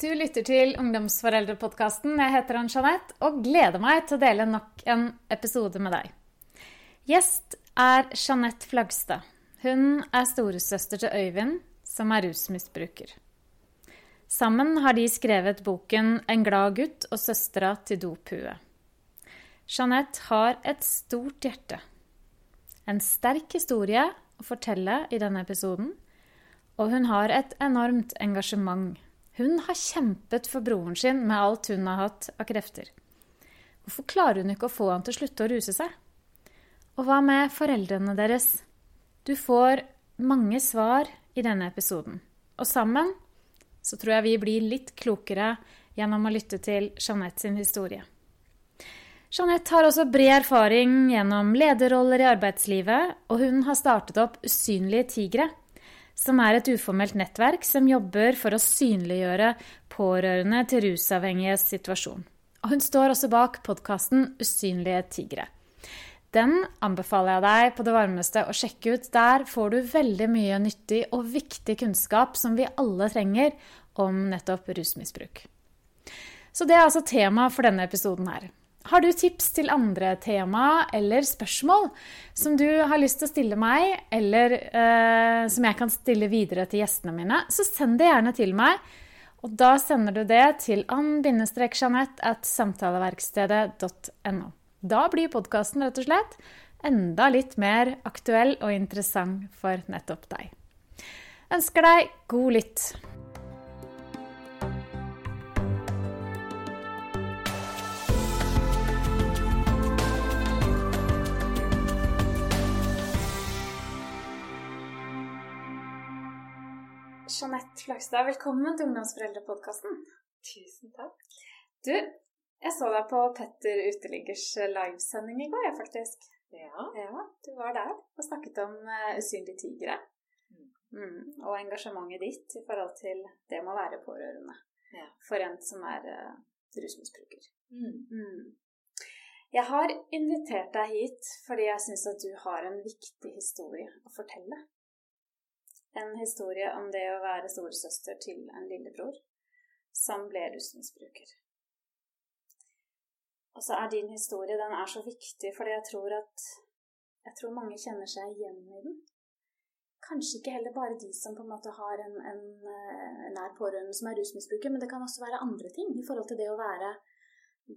Du lytter til Ungdomsforeldrepodkasten. Jeg heter Ann-Jeanette og gleder meg til å dele nok en episode med deg. Gjest er Jeanette Flagstad. Hun er storesøster til Øyvind, som er rusmisbruker. Sammen har de skrevet boken 'En glad gutt og søstera til dophue'. Jeanette har et stort hjerte. En sterk historie å fortelle i denne episoden, og hun har et enormt engasjement. Hun har kjempet for broren sin med alt hun har hatt av krefter. Hvorfor klarer hun ikke å få han til å slutte å ruse seg? Og hva med foreldrene deres? Du får mange svar i denne episoden. Og sammen så tror jeg vi blir litt klokere gjennom å lytte til Jeanette sin historie. Jeanette har også bred erfaring gjennom lederroller i arbeidslivet, og hun har startet opp Usynlige tigre, som er et uformelt nettverk som jobber for å synliggjøre pårørende til rusavhengiges situasjon. Og hun står også bak podkasten Usynlige tigre. Den anbefaler jeg deg på det varmeste å sjekke ut. Der får du veldig mye nyttig og viktig kunnskap som vi alle trenger om nettopp rusmisbruk. Så det er altså temaet for denne episoden her. Har du tips til andre tema eller spørsmål som du har lyst til å stille meg, eller eh, som jeg kan stille videre til gjestene mine, så send det gjerne til meg. Og da sender du det til ann-jeanette at samtaleverkstedet.no. Da blir podkasten rett og slett enda litt mer aktuell og interessant for nettopp deg. Ønsker deg god lytt. Jeanette Flagstad, velkommen til Ungdomsforeldrepodkasten. Tusen takk. Du, jeg så deg på Petter Uteliggers livesending i går, jeg, faktisk. Ja. Ja, Du var der og snakket om uh, usynlige tigre. Mm, og engasjementet ditt i forhold til det med å være pårørende Ja. for en som er uh, rusmisbruker. Mm. Mm. Jeg har invitert deg hit fordi jeg syns at du har en viktig historie å fortelle. En historie om det å være storesøster til en lillebror som ble rusmisbruker. Og så er din historie den er så viktig fordi jeg tror at jeg tror mange kjenner seg igjen i den. Kanskje ikke heller bare de som på en måte har en, en, en nær pårørende som er rusmisbruker, men det kan også være andre ting i forhold til det å være,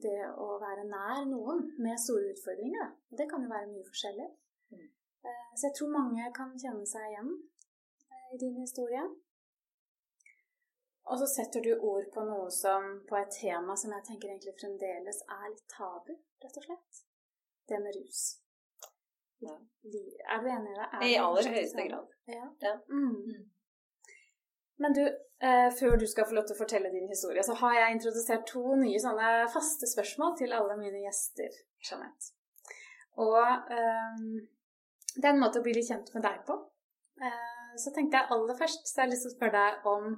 det å være nær noen med store utfordringer. Det kan jo være mye forskjellig. Mm. Eh, Så jeg tror mange kan kjenne seg igjen eh, i din historie. Og så setter du ord på noe som på et tema som jeg tenker egentlig fremdeles er litt tabu, rett og slett. Det med rus. Ja. Er du enig i det? Er I aller høyeste grad. Ja. Ja. Mm. Mm. Men du, eh, før du skal få lov til å fortelle din historie, så har jeg introdusert to nye sånne faste spørsmål til alle mine gjester, Jeanette. Og eh, det er en måte å bli litt kjent med deg på. Eh, så tenkte jeg aller først så har jeg lyst til å spørre deg om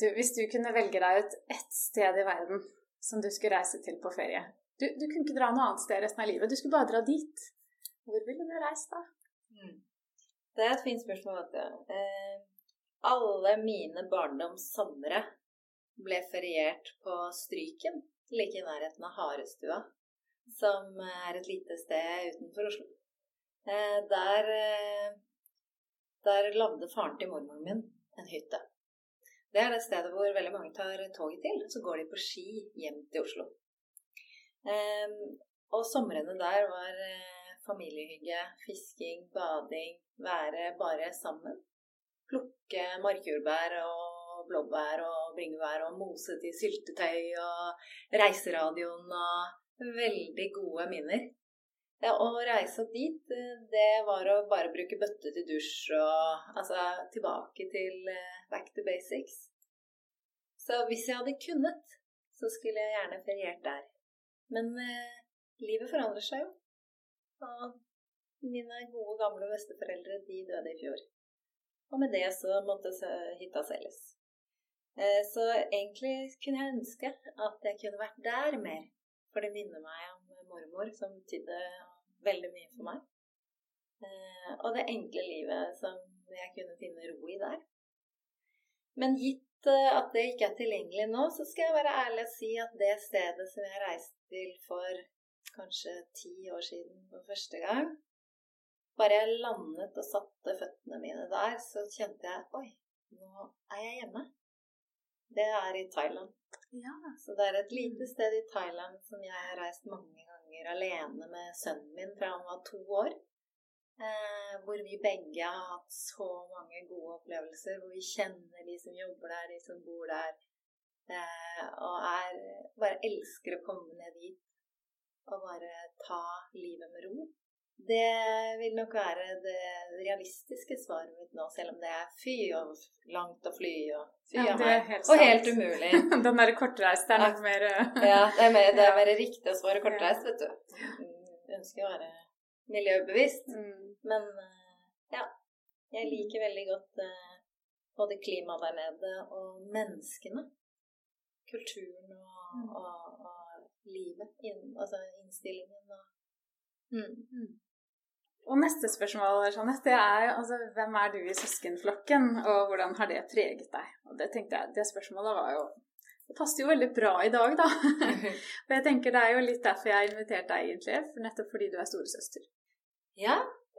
du, hvis du kunne velge deg ut ett sted i verden som du skulle reise til på ferie. Du, du kunne ikke dra noe annet sted resten av livet, du skulle bare dra dit. Hvor ville du reist da? Mm. Det er et fint spørsmål, vet. Eh, alle mine barndomssomre ble feriert på Stryken, like i nærheten av Harestua, som er et lite sted utenfor Oslo. Eh, der, eh, der lagde faren til mormoren min en hytte. Det er det stedet hvor veldig mange tar toget til. Så går de på ski hjem til Oslo. Eh, og somrene der var eh, familiehygge, fisking, bading, være bare sammen. Plukke markjordbær og blåbær og bringebær og mose til syltetøy og reiseradioen og veldig gode minner. Ja, å reise dit, eh, det var å bare bruke bøtte til dusj og altså tilbake til eh, back to basics. Så hvis jeg hadde kunnet, så skulle jeg gjerne feriert der. Men eh, livet forandrer seg jo. Og mine gode, gamle besteforeldre, de døde i fjor. Og med det så måtte hytta selges. Eh, Så egentlig kunne jeg ønske at jeg kunne vært der mer. For det minner meg om mormor, som betydde veldig mye for meg. Eh, Og det enkle livet som jeg kunne finne ro i der. Men gitt eh, at det ikke er tilgjengelig nå, så skal jeg være ærlig og si at det stedet som jeg reiste til for kanskje ti år siden for første gang Bare jeg landet og satte føttene mine der, så kjente jeg Oi, nå er jeg hjemme. Det er i Thailand. Ja. Så det er et lite sted i Thailand som jeg har reist mange ganger alene med sønnen min fra han var to år. Eh, hvor vi begge har hatt så mange gode opplevelser. Hvor vi kjenner de som jobber der, de som bor der. Eh, og er, bare elsker å komme ned dit og bare ta livet med ro. Det vil nok være det realistiske svaret mitt nå, selv om det er fy og langt å fly og fy Ja, meg, det helt Og helt umulig. Den derre kortreiste er nok mer eh, Ja, det er mer, det er mer riktig å svare kortreist, vet du. Jeg ønsker å være miljøbevisst. mm. Men eh, ja, jeg liker veldig godt eh, både klimaet der nede og menneskene. Kulturen og, og, og livet. Inn, altså innstillingen og mm. Og neste spørsmål, Jeanette, det er altså, hvem er du i søskenflokken, og hvordan har det preget deg? Og det tenkte jeg, det spørsmålet var jo Det passer jo veldig bra i dag, da. For jeg tenker det er jo litt derfor jeg har invitert deg, egentlig. For nettopp fordi du er storesøster. Ja.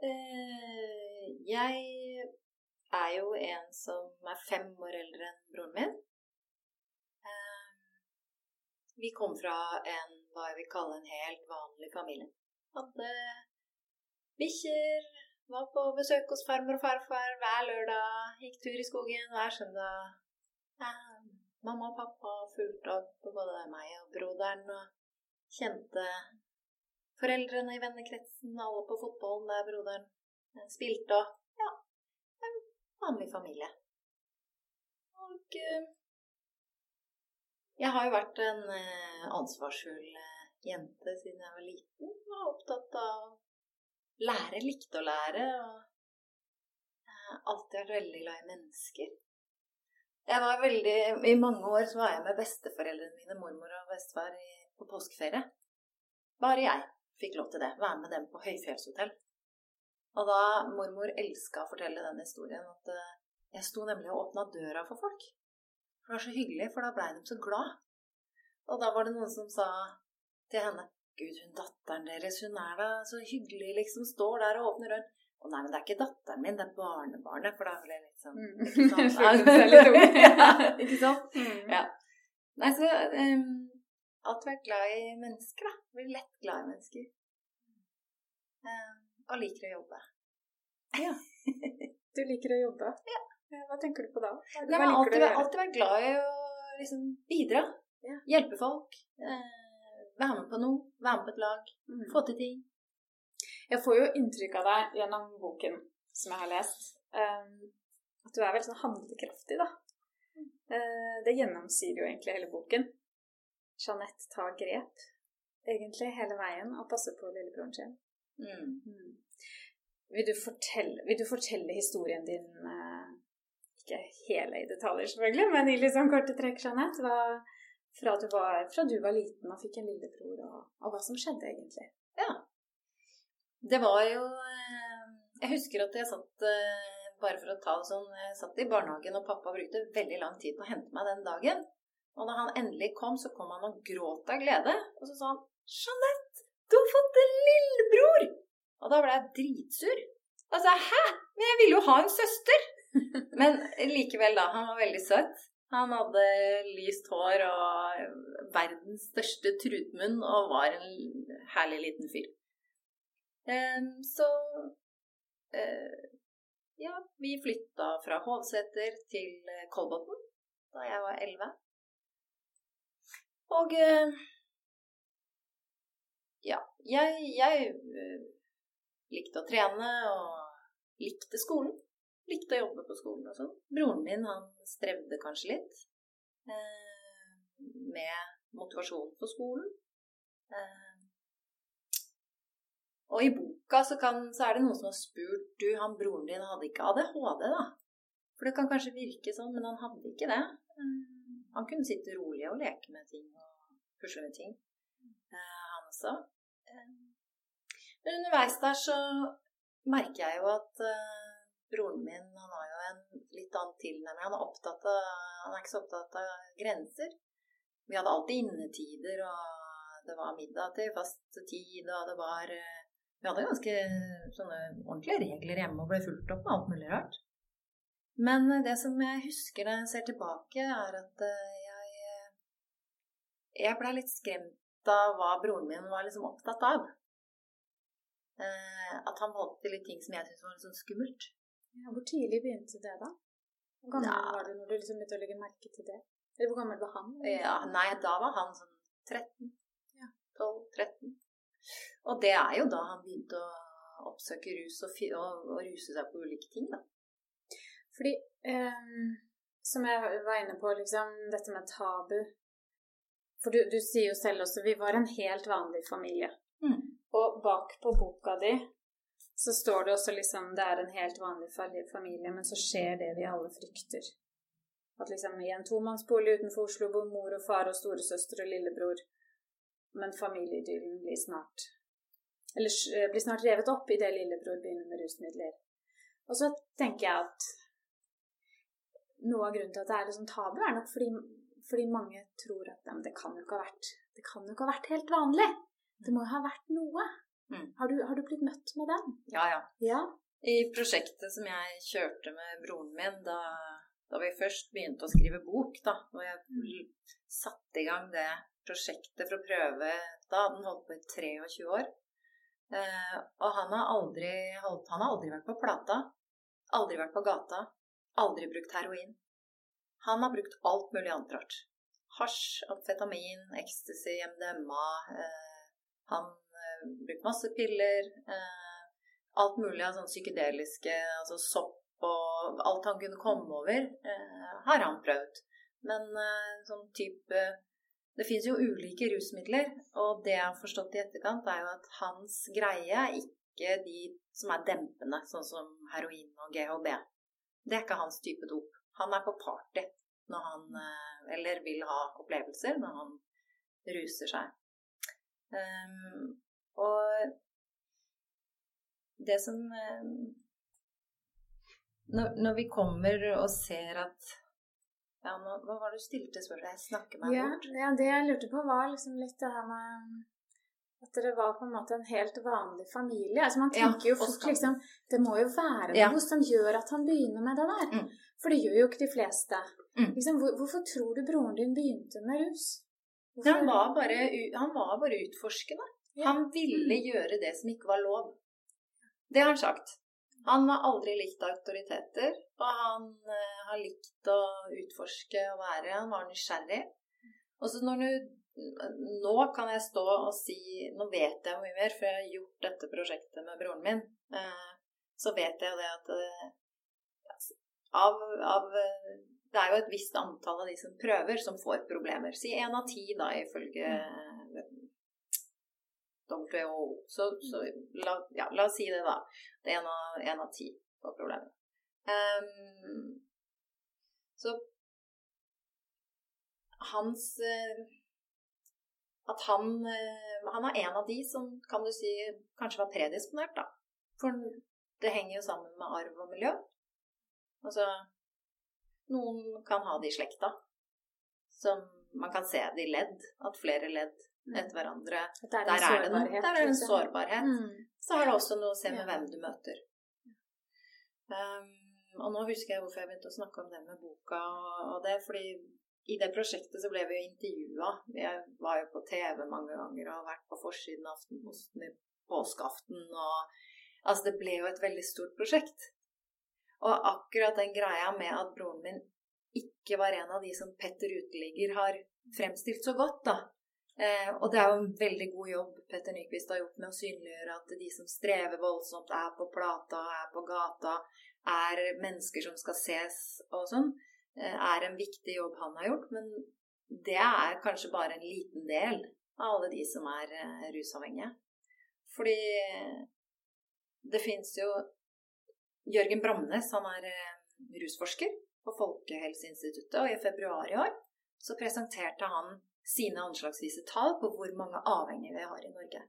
Øh, jeg er jo en som er fem år eldre enn broren min. Eh, vi kom fra en hva jeg vil kalle en helt vanlig familie. Hadde bikkjer, var på besøk hos farmor og farfar hver lørdag, gikk tur i skogen hver søndag. Ja, mamma og pappa fulgte opp både meg og broderen og kjente foreldrene i vennekretsen, alle på fotballen der broderen eh, spilte og Ja, en vanlig familie. Og eh, jeg har jo vært en eh, ansvarsfull jente siden jeg var liten. Og opptatt av lære, likte å lære. Og eh, alltid vært veldig glad i mennesker. Jeg var veldig, I mange år så var jeg med besteforeldrene mine, mormor og bestefar, på påskeferie. Bare jeg fikk lov til det. Være med dem på høyfjellshotell. Og da mormor elska å fortelle den historien, at eh, jeg sto nemlig og åpna døra for folk. For det var så hyggelig, for da blei de så glad. Og da var det noen som sa til henne Gud, hun datteren deres, hun er da så hyggelig, liksom. Står der og åpner døren. Å nei, men det er ikke datteren min, det er barnebarnet. For da ble jeg litt sånn Mm. ikke sant? Ja, ikke sant? Mm. Ja. Nei, så um, Alltid vært glad i mennesker, da. Blir lett glad i mennesker. Um, og liker å jobbe. Ja. Du liker å jobbe? Ja. Hva tenker du på da? Hva Nei, men alltid, alltid vært glad i å liksom bidra. Ja. Hjelpe folk. Eh, være med på noe. Være med på et lag. Mm. Få til ting. Jeg får jo inntrykk av deg gjennom boken som jeg har lest, um, at du er veldig sånn handlekraftig, da. Uh, det gjennomsyrer jo egentlig hele boken. Jeanette tar grep egentlig hele veien og passer på lillebroren sin. Mm. Vil, du fortelle, vil du fortelle historien din uh, Ikke hele i detaljer, selvfølgelig, men i sånn korte trekk, Jeanette. Hva, fra, du var, fra du var liten og fikk en lillebror, og, og hva som skjedde egentlig. Ja. Det var jo eh, Jeg husker at jeg satt eh, Bare for å ta det sånn Jeg satt i barnehagen, og pappa brukte veldig lang tid på å hente meg den dagen. Og da han endelig kom, så kom han og gråt av glede. Og så sa han 'Jeanette, du har fått en lillebror!' Og da ble jeg dritsur. Altså, hæ? Men jeg ville jo ha en søster! Men likevel, da. Han var veldig søt. Han hadde lyst hår og verdens største trutmunn og var en herlig liten fyr. Så eh, ja, vi flytta fra Hovseter til eh, Kolbotn da jeg var elleve. Og eh, ja, jeg, jeg likte å trene og likte skolen. Likte å jobbe på skolen og sånn. Broren min han strevde kanskje litt eh, med motivasjon på skolen. Eh, og i boka så, kan, så er det noen som har spurt du, han broren din hadde ikke ADHD, da? For det kan kanskje virke sånn, men han hadde ikke det. Eh, han kunne sitte rolig og leke med ting og pusle med ting, eh, han også. Eh, men underveis der så merker jeg jo at eh, broren min han har jo en litt annen tilnærming. Han er, av, han er ikke så opptatt av grenser. Vi hadde alltid innetider, og det var middag til fast tid, og det var eh, Vi hadde ganske sånne ordentlige regler hjemme og ble fulgt opp med alt mulig rart. Men det som jeg husker når jeg ser tilbake, er at eh, jeg Jeg blei litt skremt av hva broren min var liksom opptatt av. Eh, at han valgte litt ting som jeg syntes var litt sånn skummelt. Ja, hvor tidlig begynte det, da? Hvor gammel Ja. var du når du liksom begynte å legge merke til det? Eller hvor gammel var han? Ja, nei, da var han sånn 13. Ja. 12-13. Og det er jo da han begynte å oppsøke rus og, og, og ruse seg på ulike ting, da. Fordi, eh, som jeg var inne på, liksom, dette med tabu For du, du sier jo selv også vi var en helt vanlig familie. Mm. Og bak på boka di så står det også liksom det er en helt vanlig familie, men så skjer det vi alle frykter. At liksom i en tomannsbolig utenfor Oslo bor mor og far og storesøster og lillebror, men familieidyllen blir snart Eller eh, blir snart revet opp idet lillebror begynner med rusmidler. Og så tenker jeg at noe av grunnen til at det er liksom tabu, er nok fordi, fordi mange tror at "Nei, men det kan jo ikke ha vært det kan jo ikke ha vært helt vanlig. Det må jo ha vært noe. Mm. Har, du, har du blitt møtt med den? Ja, ja. Ja. I prosjektet som jeg kjørte med broren min da, da vi først begynte å skrive bok, da, og jeg l- satte i gang det prosjektet for å prøve Da hadde han holdt på i 23 år. Eh, og han har, aldri holdt, han har aldri vært på plata. Aldri vært på gata. Aldri brukt heroin. Han har brukt alt mulig annet rart. Hasj, amfetamin, ecstasy, MDMA. Eh, han brukt masse piller. Eh, alt mulig av sånn psykedeliske, altså sopp og alt han kunne komme over, eh, har han prøvd. Men eh, sånn type Det fins jo ulike rusmidler, og det jeg har forstått i etterkant, er jo at hans greie er ikke de som er dempende, sånn som heroin og GHB. Det er ikke hans type dop. Han er på party når han eh, Eller vil ha opplevelser når han ruser seg. Um, og det som eh, når, når vi kommer og ser at ja, nå, Hva var det du stilte spørsmål? Jeg snakker meg Ja, bort. ja, det jeg lurte på, var liksom litt det her med at dere var på en måte en helt vanlig familie. Altså Man Ja, jo fort liksom Det må jo være noe Ja. som gjør at han begynner med det der. Mm. For det gjør jo ikke de fleste. Mm. Liksom, hvor, hvorfor tror du broren din begynte med rus? Han var bare, han var bare utforskende. Han ville gjøre det som ikke var lov. Det har han sagt. Han har aldri likt autoriteter, og han eh, har likt å utforske og være Han var nysgjerrig. Og så når du Nå kan jeg stå og si Nå vet jeg mye mer, for jeg har gjort dette prosjektet med broren min. Eh, så vet jeg det at eh, av, av Det er jo et visst antall av de som prøver, som får problemer. Si én av ti, da, ifølge eh, WHO. Så, så la, ja, la oss si det, da. Det er én av, ti på problemet. Um, så hans eh, At han eh, Han er en av de som kan du si kanskje var predisponert, da. For det henger jo sammen med arv og miljø. Altså Noen kan ha det i slekta. Som man kan se det i ledd. At flere ledd etter hverandre det er Der er det noe. Der er det en liksom. sårbarhet. Mm. Så har det også noe å se med Ja. hvem du møter. Um, og nå husker jeg hvorfor jeg begynte å snakke om det med boka og, og det. Fordi i det prosjektet så ble vi jo intervjua. Jeg var jo på TV mange ganger og har vært på forsiden av Aftenposten i påskeaften. Og altså, det ble jo et veldig stort prosjekt. Og akkurat den greia med at broren min ikke var en av de som Petter Uteligger har fremstilt så godt, da. Eh, og det er jo en veldig god jobb Petter Nyquist har gjort med å synliggjøre at de som strever voldsomt, er på plata, er på gata, er mennesker som skal ses og sånn, eh, er en viktig jobb han har gjort. Men det er kanskje bare en liten del av alle de som er eh, rusavhengige. Fordi det fins jo Jørgen Bramnes, han er eh, rusforsker på Folkehelseinstituttet, og i februar i år så presenterte han sine anslagsvise tall på hvor mange avhengige vi har i Norge.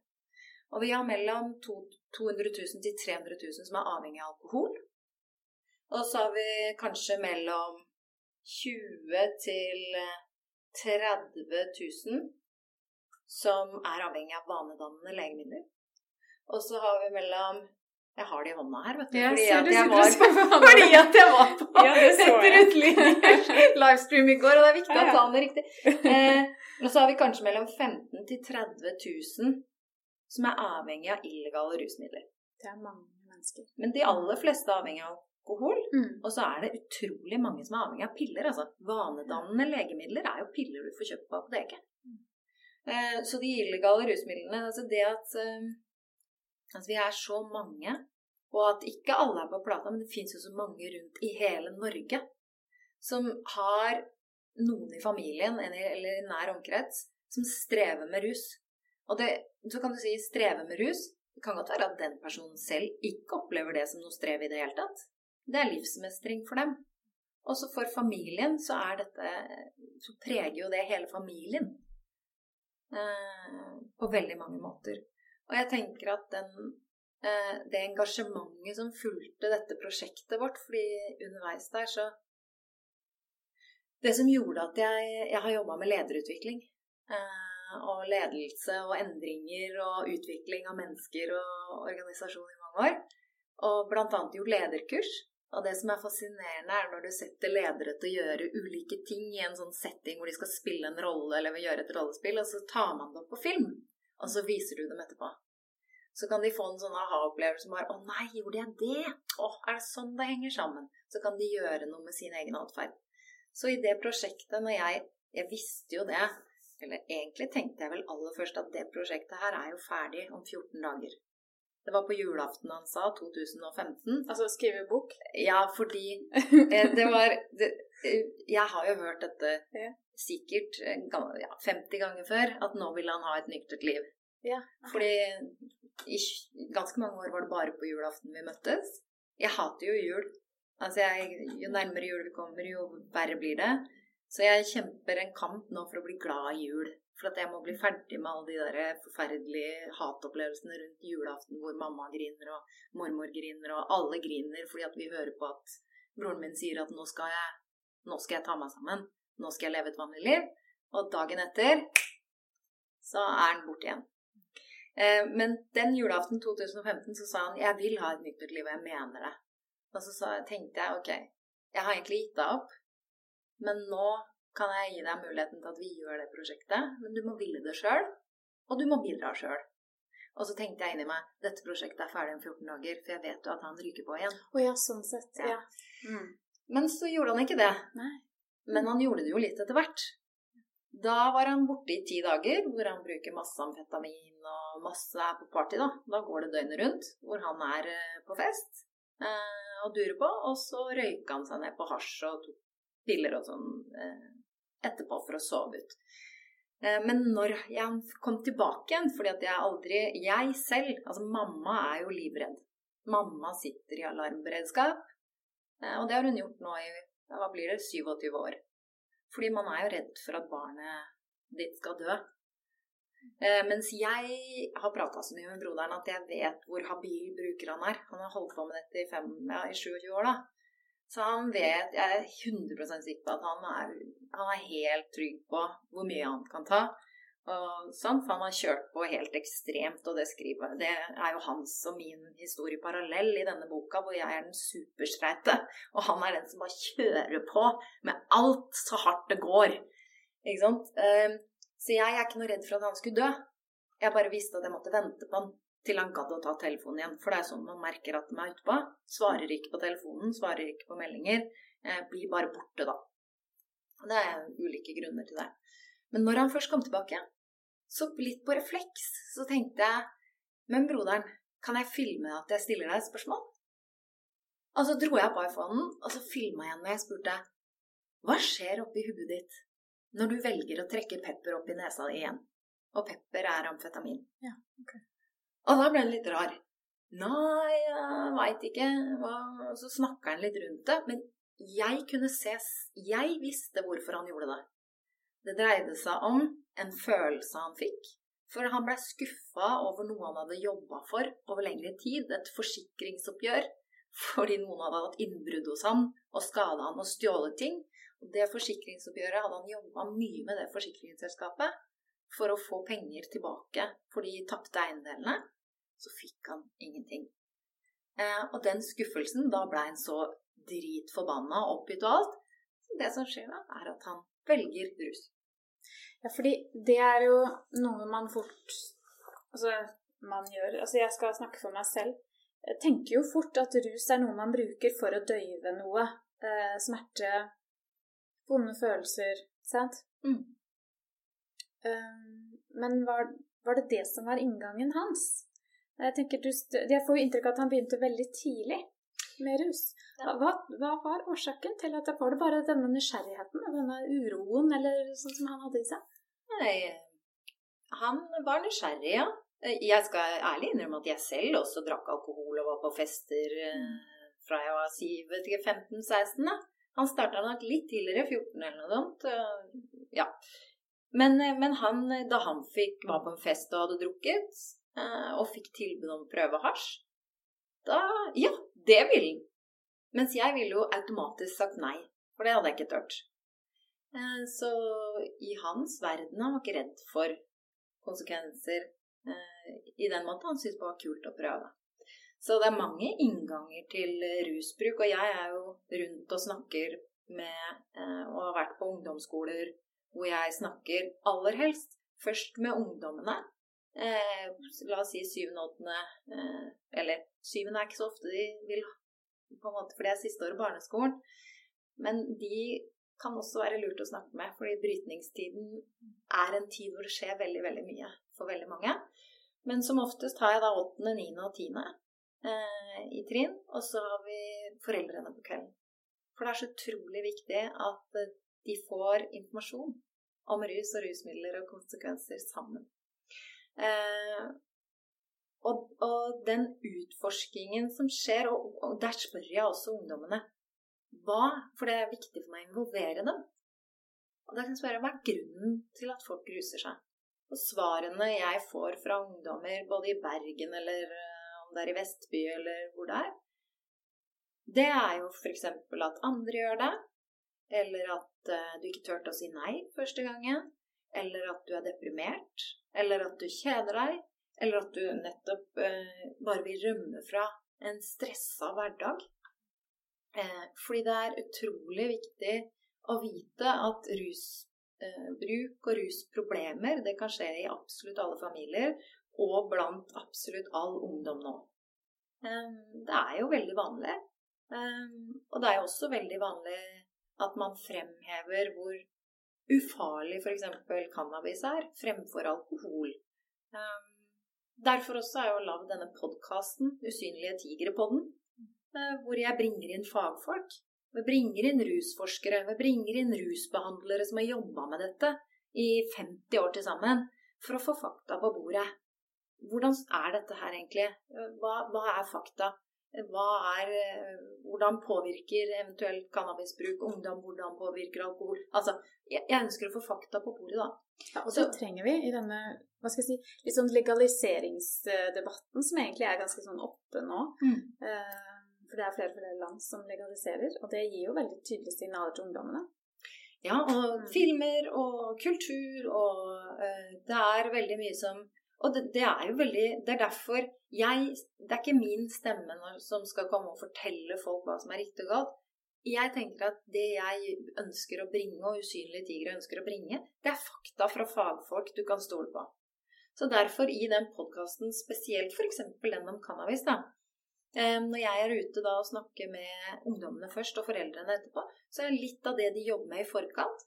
Og vi har mellom to- 200 000 til 300 000 som er avhengig av alkohol. Og så har vi kanskje mellom 20 til 30 000 som er avhengig av vanedannende legemidler. Og så har vi mellom Jeg har det i hånda her, vet du. Jeg fordi, ser at jeg var, fordi at jeg var på Ja, et utlendingers livestream i går, og det er viktig Ja, å ta den riktig. Eh, og så har vi kanskje mellom 15 til 30 000 som er avhengig av illegale rusmidler. Det er mange mennesker. Men de aller fleste er avhengig av alkohol. Mm. Og så er det utrolig mange som er avhengig av piller. altså. Vanedannende legemidler er jo piller du får kjøpt på apoteket. Eh, så de illegale rusmidlene altså Det at, eh, at vi er så mange, og at ikke alle er på plata, men det fins jo så mange rundt i hele Norge som har noen i familien eller i nær omkrets som strever med rus. Og det, så kan du si streve med rus. Det kan godt være at den personen selv ikke opplever det som noe strev i det hele tatt. Det er livsmestring for dem. Også for familien så er dette Så preger jo det hele familien. Eh, på veldig mange måter. Og jeg tenker at den, eh, det engasjementet som fulgte dette prosjektet vårt, fordi underveis der så Det som gjorde at jeg, jeg har jobba med lederutvikling. Eh, og ledelse og endringer og utvikling av mennesker og organisasjon i mange år. Og annet gjort lederkurs. Og det som er fascinerende, er når du setter ledere til å gjøre ulike ting i en sånn setting hvor de skal spille en rolle eller gjøre et rollespill, og så tar man det opp på film, og så viser du dem etterpå. Så kan de få en sånn aha-opplevelse bare 'Å nei, gjorde jeg det?' 'Å, er det sånn det henger sammen?' Så kan de gjøre noe med sin egen atferd. Så i det prosjektet, når jeg Jeg visste jo det, eller egentlig tenkte jeg vel aller først at det prosjektet her er jo ferdig om 14 dager. Det var på julaften han sa, 2015. Altså skrive bok? Ja, fordi eh, det var det, eh, Jeg har jo hørt dette. Sikkert eh, ja, 50 ganger før, at nå vil han ha et nyktert liv. Ja. Fordi i ganske mange år var det bare på julaften vi møttes. Jeg hater jo jul. Altså, jeg, Jo nærmere jul vi kommer, jo verre blir det. Så jeg kjemper en kamp nå for å bli glad i jul. For at jeg må bli ferdig med alle de der forferdelige hatopplevelsene rundt julaften hvor mamma griner og mormor griner og alle griner fordi at vi hører på at broren min sier at nå skal jeg, nå skal jeg ta meg sammen. Nå skal jeg leve et vanlig liv. Og dagen etter så er han borte igjen. Eh, Men den julaften 2015 så sa han 'jeg vil ha et nytt liv, og jeg mener det'. Og så tenkte jeg ok, jeg har egentlig gitt deg opp, men nå kan jeg gi deg muligheten til at vi gjør det prosjektet, men du må ville det sjøl, og du må bidra sjøl. Og så tenkte jeg inni meg dette prosjektet er ferdig om 14 dager, for jeg vet jo at han ryker på igjen. Oh ja, sånn sett. Ja. Ja. Mm. Men så gjorde han ikke det. Nei. Men han gjorde det jo litt etter hvert. Da var han borte i ti dager, hvor han bruker masse amfetamin og masse er på party. Da Da går det døgnet rundt, hvor han er eh, på fest eh, og durer på. Og så røyka han seg ned på hasj og tok piller og sånn eh, etterpå for å sove ut. Eh, men når jeg kom tilbake igjen, fordi at jeg aldri Jeg selv, altså mamma er jo livredd. Mamma sitter i alarmberedskap, eh, og det har hun gjort nå i ja, hva blir det, 27 år. Fordi man er jo redd for at barnet ditt skal dø. Eh, mens jeg har prata så mye med broderen at jeg vet hvor habil bruker han er. Han har holdt på med dette i, fem, ja, i 27 år, da. Så han vet, jeg er 100 sikker på at han er, han er helt trygg på hvor mye han kan ta. Og sånn, for han har kjørt på helt ekstremt, og det skriver Det er jo hans og min historie parallell i denne boka, hvor jeg er den superstreite, og han er den som bare kjører på med alt så hardt det går. Ikke sant? Eh, Så jeg er ikke noe redd for at han skulle dø. Jeg bare visste at jeg måtte vente på han til han gadd å ta telefonen igjen. For det er sånn man merker at de er utpå. Svarer ikke på telefonen, svarer ikke på meldinger. Eh, blir bare borte, da. Det er ulike grunner til det. Men når han først kom tilbake, så litt på refleks, så tenkte jeg Men broderen, kan jeg filme at jeg stiller deg et spørsmål? Og så dro jeg på iPhonen, og så filma jeg når jeg spurte Hva skjer oppi huet ditt når du velger å trekke pepper opp i nesa igjen? Og pepper er amfetamin. Ja, ok. Og da ble han litt rar. Nei, jeg veit ikke. Og så snakka han litt rundt det. Men jeg kunne se Jeg visste hvorfor han gjorde det. Det dreide seg om en følelse han fikk. For han ble skuffa over noe han hadde jobba for over lengre tid. Et forsikringsoppgjør fordi noen hadde hatt innbrudd hos han og skada han og stjålet ting. Og det forsikringsoppgjøret hadde han jobba mye med det forsikringsselskapet for å få penger tilbake for de tapte eiendelene. Så fikk han ingenting. Eh, og den skuffelsen, da ble han så dritforbanna og oppgitt og alt. Så det som skjer da, er at han velger rus. Ja, fordi det er jo noe man fort Altså, man gjør Altså, jeg skal snakke for meg selv. Jeg tenker jo fort at rus er noe man bruker for å døyve noe. Eh, smerte, vonde følelser, sant? Mm. Um, men var, var, det det som var inngangen hans? Jeg, tenker, du, jeg får jo inntrykk av at han begynte veldig tidlig med rus. Hva, hva, var årsaken til at det var det bare denne nysgjerrigheten, denne uroen, eller sånn som han hadde i seg? Nei, han var nysgjerrig, ja. Jeg skal ærlig innrømme at jeg selv også drakk alkohol og var på fester eh, mm. fra jeg var 15-16. Han starta nok litt tidligere, 14 eller noe sånt. Ja. Men, eh, men han, da han fikk, var på en fest og hadde drukket, eh, og fikk tilbud om å prøve hasj, da Ja, det ville han. Mens jeg ville jo automatisk sagt nei, for det hadde jeg ikke tørt. Eh, så i hans verden han var ikke redd for konsekvenser i den måten. Han syntes det var kult å prøve. Så det er mange innganger til rusbruk, og jeg er jo rundt og snakker med og har vært på ungdomsskoler hvor jeg snakker aller helst først med ungdommene. Eh, la oss si syvende, åttende eh, Eller syvende er ikke så ofte de vil på en måte, for det er siste året barneskolen. Men de kan også være lurt å snakke med, fordi brytningstiden er en tid hvor det skjer veldig, veldig mye for veldig mange. Men som oftest har jeg da åttende, niende og tiende eh, i trinn, og så har vi foreldrene på kvelden. For det er så utrolig viktig at de får informasjon om rus og rusmidler og konsekvenser sammen. Eh, og, og, den utforskingen som skjer, og, og, der spør jeg også ungdommene hva, For det er viktig for meg å involvere dem. Og da kan jeg spørre hva er grunnen til at folk ruser seg? Og svarene jeg får fra ungdommer, både i Bergen eller uh, om det er i Vestby eller hvor det er, det er jo f.eks. at andre gjør det, eller at uh, du ikke turte å si nei første gangen. Eller at du er deprimert. Eller at du kjeder deg. Eller at du nettopp eh, bare vil rømme fra en stressa hverdag. Eh, fordi det er utrolig viktig å vite at rusbruk og rusproblemer det kan skje i absolutt alle familier, og blant absolutt all ungdom nå. Det er jo veldig vanlig. Og det er jo også veldig vanlig at man fremhever hvor ufarlig f.eks. cannabis er, fremfor alkohol. Um, derfor også har jeg jo lagd denne podkasten, Usynlige tigre-podden, uh, hvor jeg bringer inn fagfolk. Vi bringer inn rusforskere, vi bringer inn rusbehandlere som har jobba med dette i 50 år til sammen, for å få fakta på bordet. Hvordan er dette her egentlig? Hva, hva er fakta? Er, eh, hvordan påvirker eventuelt cannabisbruk ungdom? Hvordan påvirker alkohol? Altså, jeg, jeg ønsker å få fakta på bordet, da. Ja, og det trenger vi i denne hva skal jeg si, litt sånn legaliseringsdebatten, som egentlig er ganske sånn oppe nå. Mm. Eh, for det er flere og flere land som legaliserer, og det gir jo veldig tydelige signaler til ungdommene. Ja, og mm. filmer og kultur og eh, Det er veldig mye som og det, det, er jo veldig Det er derfor jeg Det er ikke min stemme når, som skal komme og fortelle folk hva som er riktig og galt. Jeg tenker at det jeg ønsker å bringe, og Usynlige tigre ønsker å bringe, det er fakta fra fagfolk du kan stole på. Så derfor, i den podkasten, spesielt f.eks. den om cannabis, da, når jeg er ute da og snakker med ungdommene først og foreldrene etterpå, så er litt av det de jobber med i forkant,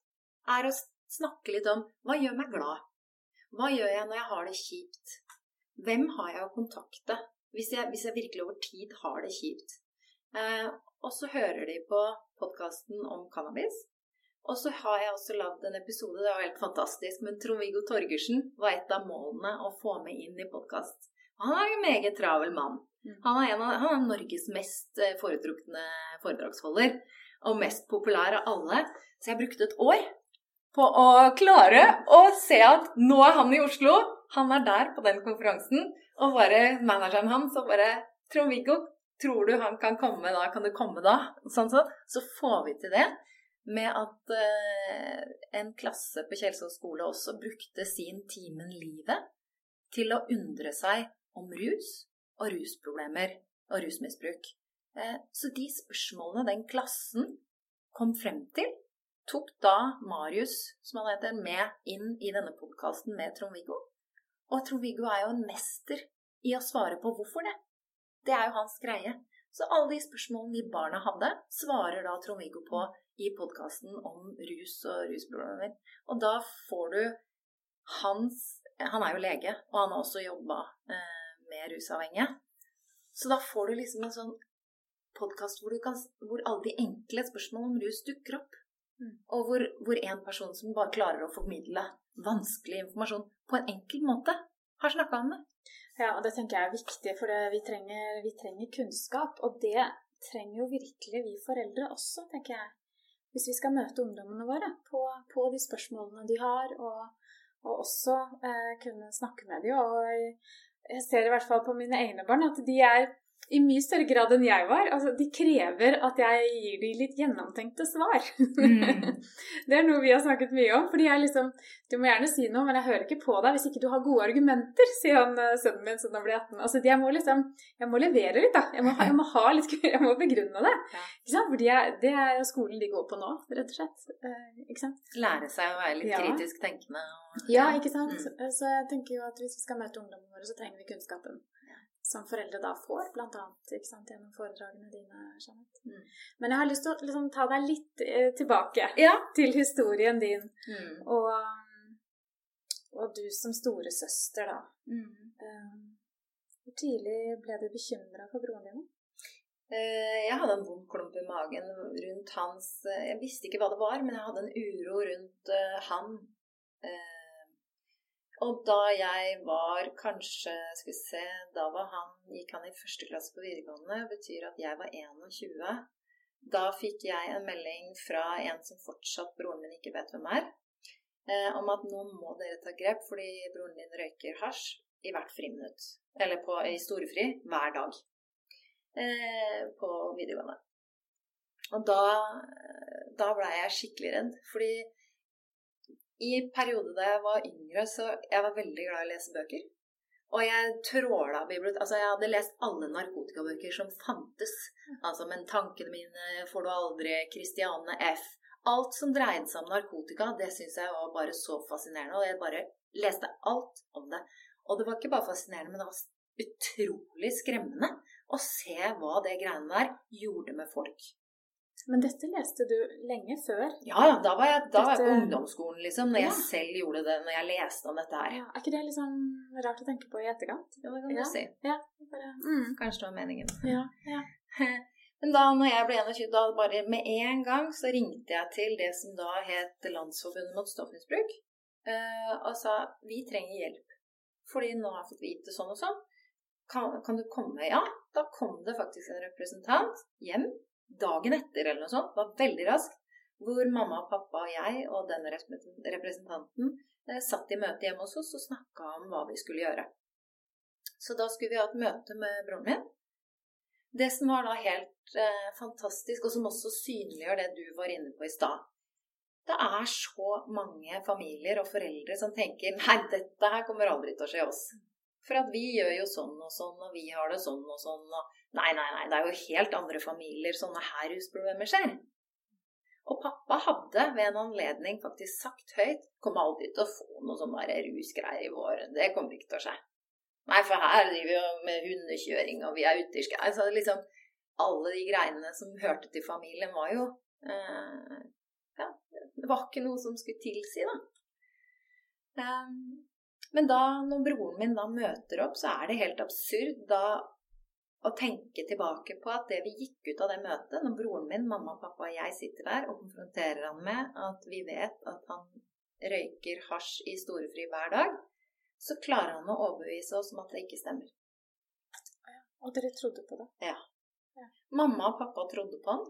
er å snakke litt om hva gjør meg glad? Hva gjør jeg når jeg har det kjipt? Hvem har jeg å kontakte hvis jeg, hvis jeg virkelig over tid har det kjipt? Eh, og så hører de på podkasten om cannabis. Og så har jeg også lagd en episode, det var helt fantastisk, men Trond-Viggo Torgersen var et av målene å få med inn i podkast. Han er en meget travel mann. Mm. Han er, av, han er Norges mest eh, foretrukne foredragsholder. Og mest populær av alle. Så jeg brukte et år på å klare å se at nå er han i Oslo, han er der på den konferansen, og bare manageren hans og bare Trond-Viggo, Tror du han kan komme da? Kan du komme da? Sånn sånn. Så får vi til det med at eh, en klasse på Kjelsås skole også brukte sin Timen livet til å undre seg om rus og rusproblemer og rusmisbruk. Eh, så de spørsmålene den klassen kom frem til, tok da Marius, som han heter, med inn i denne podkasten med Trond-Viggo. Og Trond-Viggo er jo en mester i å svare på hvorfor det. Det er jo hans greie. Så alle de spørsmålene de barna hadde, svarer da Trond-Viggo på i podkasten om rus og rusproblemer. Og da får du hans Han er jo lege, og han har også jobba eh, med rusavhengige. Så da får du liksom en sånn podkast hvor, hvor, alle de enkle spørsmålene om rus dukker opp. Mm. Og hvor, hvor en person som bare klarer å formidle vanskelig informasjon på en enkel måte, har snakka om det. Ja, og det tenker jeg er viktig, for vi trenger, vi trenger kunnskap. Og det trenger jo virkelig vi foreldre også, tenker jeg hvis vi skal møte ungdommene våre på, på de spørsmålene de har, og, og også eh, kunne snakke med dem. Og jeg ser i hvert fall på mine egne barn at de er i mye større grad enn jeg var. Altså, de krever at jeg gir dem litt gjennomtenkte svar. Mm. det er noe vi har snakket mye om. fordi jeg liksom Du må gjerne si noe, men jeg hører ikke på deg hvis ikke du har gode argumenter, sier han eh, sønnen min som nå blir 18. Altså, jeg må liksom Jeg må levere litt, da. Jeg må, jeg må ha litt Jeg må begrunne det. Ja. Ikke sant? Fordi jeg, det er jo skolen de går på nå, rett og slett. Eh, ikke sant? Lære seg å være litt ja. kritisk tenkende. Og, ja. ja, ikke sant. Mm. Så jeg tenker jo at hvis vi skal møte ungdommene våre, så trenger vi kunnskapen som foreldre da får, annet gjennom foredragene dine. Jeanette. Mm. Men jeg har lyst til å liksom, ta deg litt eh, tilbake ja. til historien din. Mm. Og, og, du som storesøster, da. Mm. Um, hvor tidlig ble du bekymra for broren din? Uh, jeg hadde en vond klump i magen rundt hans uh, Jeg visste ikke hva det var, men jeg hadde en uro rundt uh, han. Og da jeg var kanskje Skal vi se Da var han, gikk han i første klasse på videregående. Betyr at jeg var 21. Da fikk jeg en melding fra en som fortsatt broren min ikke vet hvem er, eh, om at nå må dere ta grep fordi broren din røyker hasj i hvert friminutt. Eller på, i storefri hver dag eh, på videregående. Og da, da blei jeg skikkelig redd. Fordi i perioder da jeg var yngre, så jeg var veldig glad i å lese bøker. Og jeg tråla bibliotek... Altså, jeg hadde lest alle narkotikabøker som fantes. Altså, Men tankene mine får du aldri, Christiane F. Alt som dreide seg om narkotika, det syns jeg var bare så fascinerende. Og jeg bare leste alt om det. Og det var ikke bare fascinerende, men det var utrolig skremmende å se hva det greiene der gjorde med folk. Men dette leste du lenge før? Ja, da var jeg, da var jeg på ungdomsskolen, liksom. Når ja. jeg selv gjorde det, når jeg leste om dette her. Ja. Er ikke det liksom rart å tenke på i etterkant? Jo, det kan du si. Ja, bare, mm. Kanskje det var meningen. Ja, ja. Men da når jeg ble 21, da bare med en gang så ringte jeg til det som da het Landsforbundet mot stoffmisbruk, eh, og sa vi trenger hjelp. Fordi nå har jeg fått vite sånn og sånn. Kan, kan du komme? Ja. Da kom det faktisk en representant hjem dagen etter eller noe sånt, var veldig raskt, hvor mamma pappa og jeg og denne representanten eh, satt i møte hjemme hos oss og snakka om hva vi skulle gjøre. Så da skulle vi ha et møte med broren min. Det som var da helt eh, fantastisk, og som også synliggjør det du var inne på i stad Det er så mange familier og foreldre som tenker Nei, dette her kommer aldri til å skje oss. For at vi gjør jo sånn og sånn, og vi har det sånn og sånn, og Nei, nei, nei, det er jo helt andre familier sånne her rusproblemer skjer. Og pappa hadde ved en anledning faktisk sagt høyt Kommer aldri til å få noe sånn rusgreier i vår. Det kommer ikke til å skje. Nei, for her driver vi jo med hundekjøring, og vi er ute i skau. Så liksom alle de greiene som hørte til familien, var jo eh, Ja, det var ikke noe som skulle tilsi, da. Um, men da, når broren min da møter opp, så er det helt absurd. Da å tenke tilbake på at det vi gikk ut av det møtet, når broren min, mamma, pappa og jeg sitter der og konfronterer han med at vi vet at han røyker hasj i storefri hver dag, så klarer han å overbevise oss om at det ikke stemmer. Og dere trodde på det? Ja. ja. Mamma og pappa trodde på han.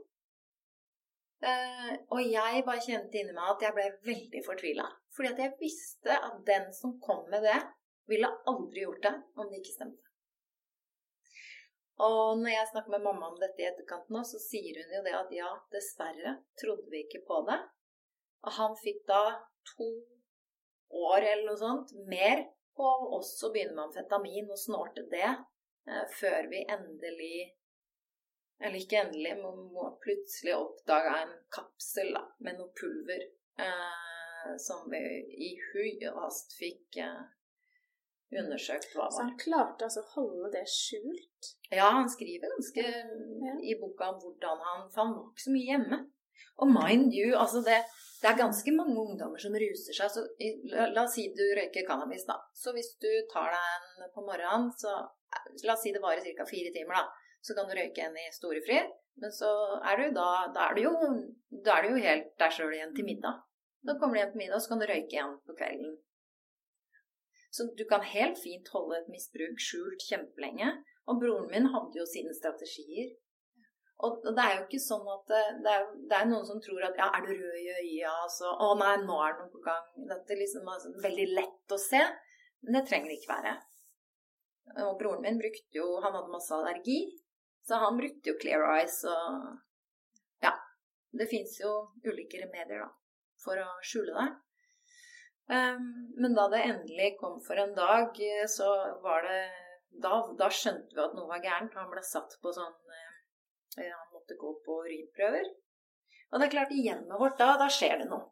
Eh, og jeg bare kjente inni meg at jeg ble veldig fortvila. Fordi at jeg visste at den som kom med det, ville aldri gjort det om det ikke stemte. Og når jeg snakker med mamma om dette i etterkant nå, så sier hun jo det at ja, dessverre trodde vi ikke på det. Og han fikk da to år eller noe sånt mer på å også begynne med amfetamin og snorte det uh, før vi endelig Eller ikke endelig, men må plutselig oppdaga en kapsel da, med noe pulver eh, som vi i hui og hast fikk eh, undersøkt hva Så han klarte altså å holde det skjult? Ja, han skriver ganske i boka om hvordan han For han var ikke så mye hjemme. Og mind you, altså det, det er ganske mange ungdommer som ruser seg. Så i, la, la oss si du røyker cannabis, da. Så hvis du tar deg en på morgenen, så La oss si det varer ca. fire timer, da. Så kan du røyke en i storefri. Men så er du da Da er du jo, er du jo helt der sjøl igjen til middag. Da kommer du hjem til middag, så kan du røyke igjen på kvelden. Så du kan helt fint holde et misbruk skjult kjempelenge. Og broren min hadde jo sine strategier. Og det er jo ikke sånn at det, det, er, det er noen som tror at ja, er du rød i øya? Altså, å nei, nå er det noe på gang. Dette er liksom altså, veldig lett å se. Men det trenger det ikke være. Og broren min brukte jo Han hadde masse allergi, så han brukte jo Clear Eyes og Ja. Det fins jo ulike remedier, da, for å skjule det. Um, men da det endelig kom for en dag, eh, så var det Da, da skjønte vi at noe var gærent. Han ble satt på sånn uh, Han måtte gå på urinprøver. Og det er klart, i hjemmet vårt da, da skjer det noe.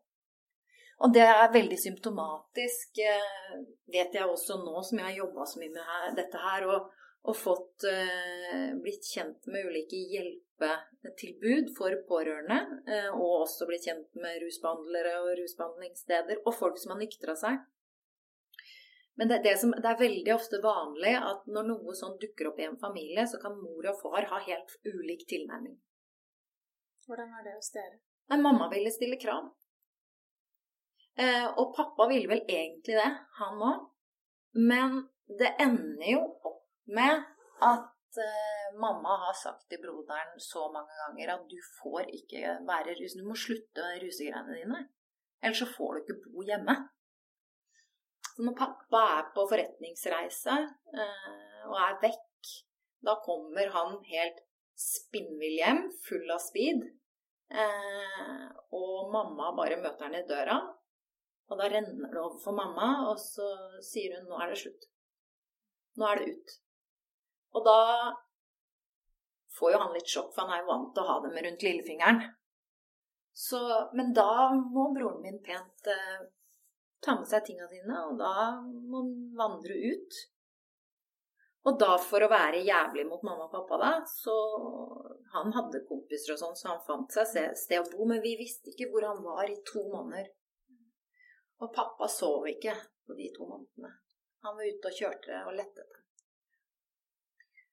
Og det er veldig symptomatisk, uh, vet jeg også nå som jeg har jobba så mye med her, dette her, og, og fått eh, blitt kjent med ulike hjelpetilbud for pårørende, eh, og også blitt kjent med rusbehandlere og rusbehandlingssteder, og folk som har nyktra seg. Men det, det, som, det er veldig ofte vanlig at når noe sånt dukker opp i en familie, så kan mor og far ha helt ulik tilnærming. Hvordan er det hos dere? Nei, mamma ville stille krav. Eh, og pappa ville vel egentlig det, han òg. Men det ender jo med at eh, mamma har sagt til broderen så mange ganger at du får ikke være rusen. du må slutte rusegreiene dine. Ellers så får du ikke bo hjemme. Så når pappa er på forretningsreise eh, og er vekk, da kommer han helt spinnvill hjem, full av speed. Eh, og mamma bare møter han i døra. Og da renner det over for mamma, og så sier hun 'nå er det slutt'. Nå er det ut. Og da får jo han litt sjokk, for han er jo vant til å ha dem rundt lillefingeren. Så, men da må broren min pent eh, ta med seg tinga sine, og da må han vandre ut. Og da for å være jævlig mot mamma og pappa, da, så Han hadde kompiser og sånn, så han fant seg se- sted å bo, men vi visste ikke hvor han var i to måneder. Og pappa sov ikke på de to månedene. Han var ute og kjørte og lette etter.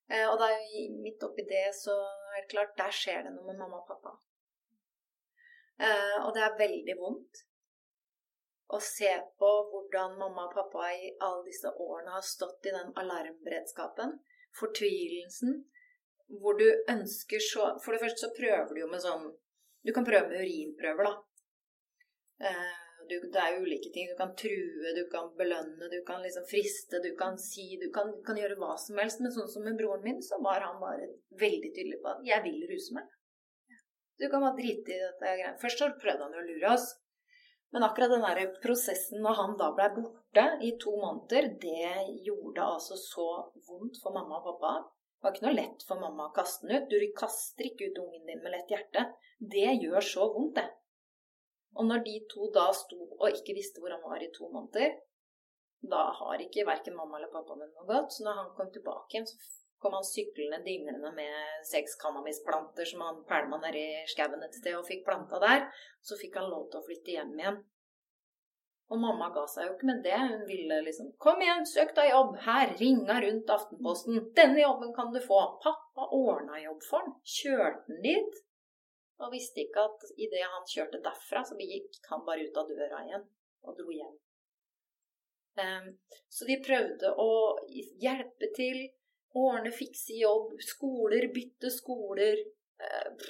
Eh, og da midt oppi det, så er det klart, der skjer det noe med mamma og pappa. Eh, og det er veldig vondt å se på hvordan mamma og pappa i alle disse årene har stått i den alarmberedskapen, fortvilelsen, hvor du ønsker så For det første så prøver du jo med sånn Du kan prøve med urinprøver, da. Du, det er ulike ting. Du kan true, du kan belønne, du kan liksom friste, du kan si Du kan, kan gjøre hva som helst. Men sånn som med broren min, så var han bare veldig tydelig på at 'jeg vil ruse meg'. Du kan bare drite i dette greiene. Først så prøvde han jo å lure oss. Men akkurat den der prosessen når han da ble borte i to måneder, det gjorde altså så vondt for mamma og pappa. Det var ikke noe lett for mamma å kaste den ut. Du kaster ikke ut ungen din med lett hjerte. Det gjør så vondt, det. Og når de to da sto og ikke visste hvor han var i to måneder, da har ikke verken mamma eller pappa med noe godt. Så når han kom tilbake igjen, så kom han syklende dinglende med seks cannabisplanter som han pælma nedi skauen et sted og fikk planta der. Så fikk han lov til å flytte hjem igjen. Og mamma ga seg jo ikke med det. Hun ville liksom 'Kom igjen, søk deg jobb. Her, ringa rundt Aftenposten. Denne jobben kan du få.' Pappa ordna jobb for han. Kjørte han dit. Og visste ikke at idet han kjørte derfra, så gikk han bare ut av døra igjen og dro hjem. Ehm, så de prøvde å hjelpe til, ordne, fikse jobb, skoler, bytte skoler. eh.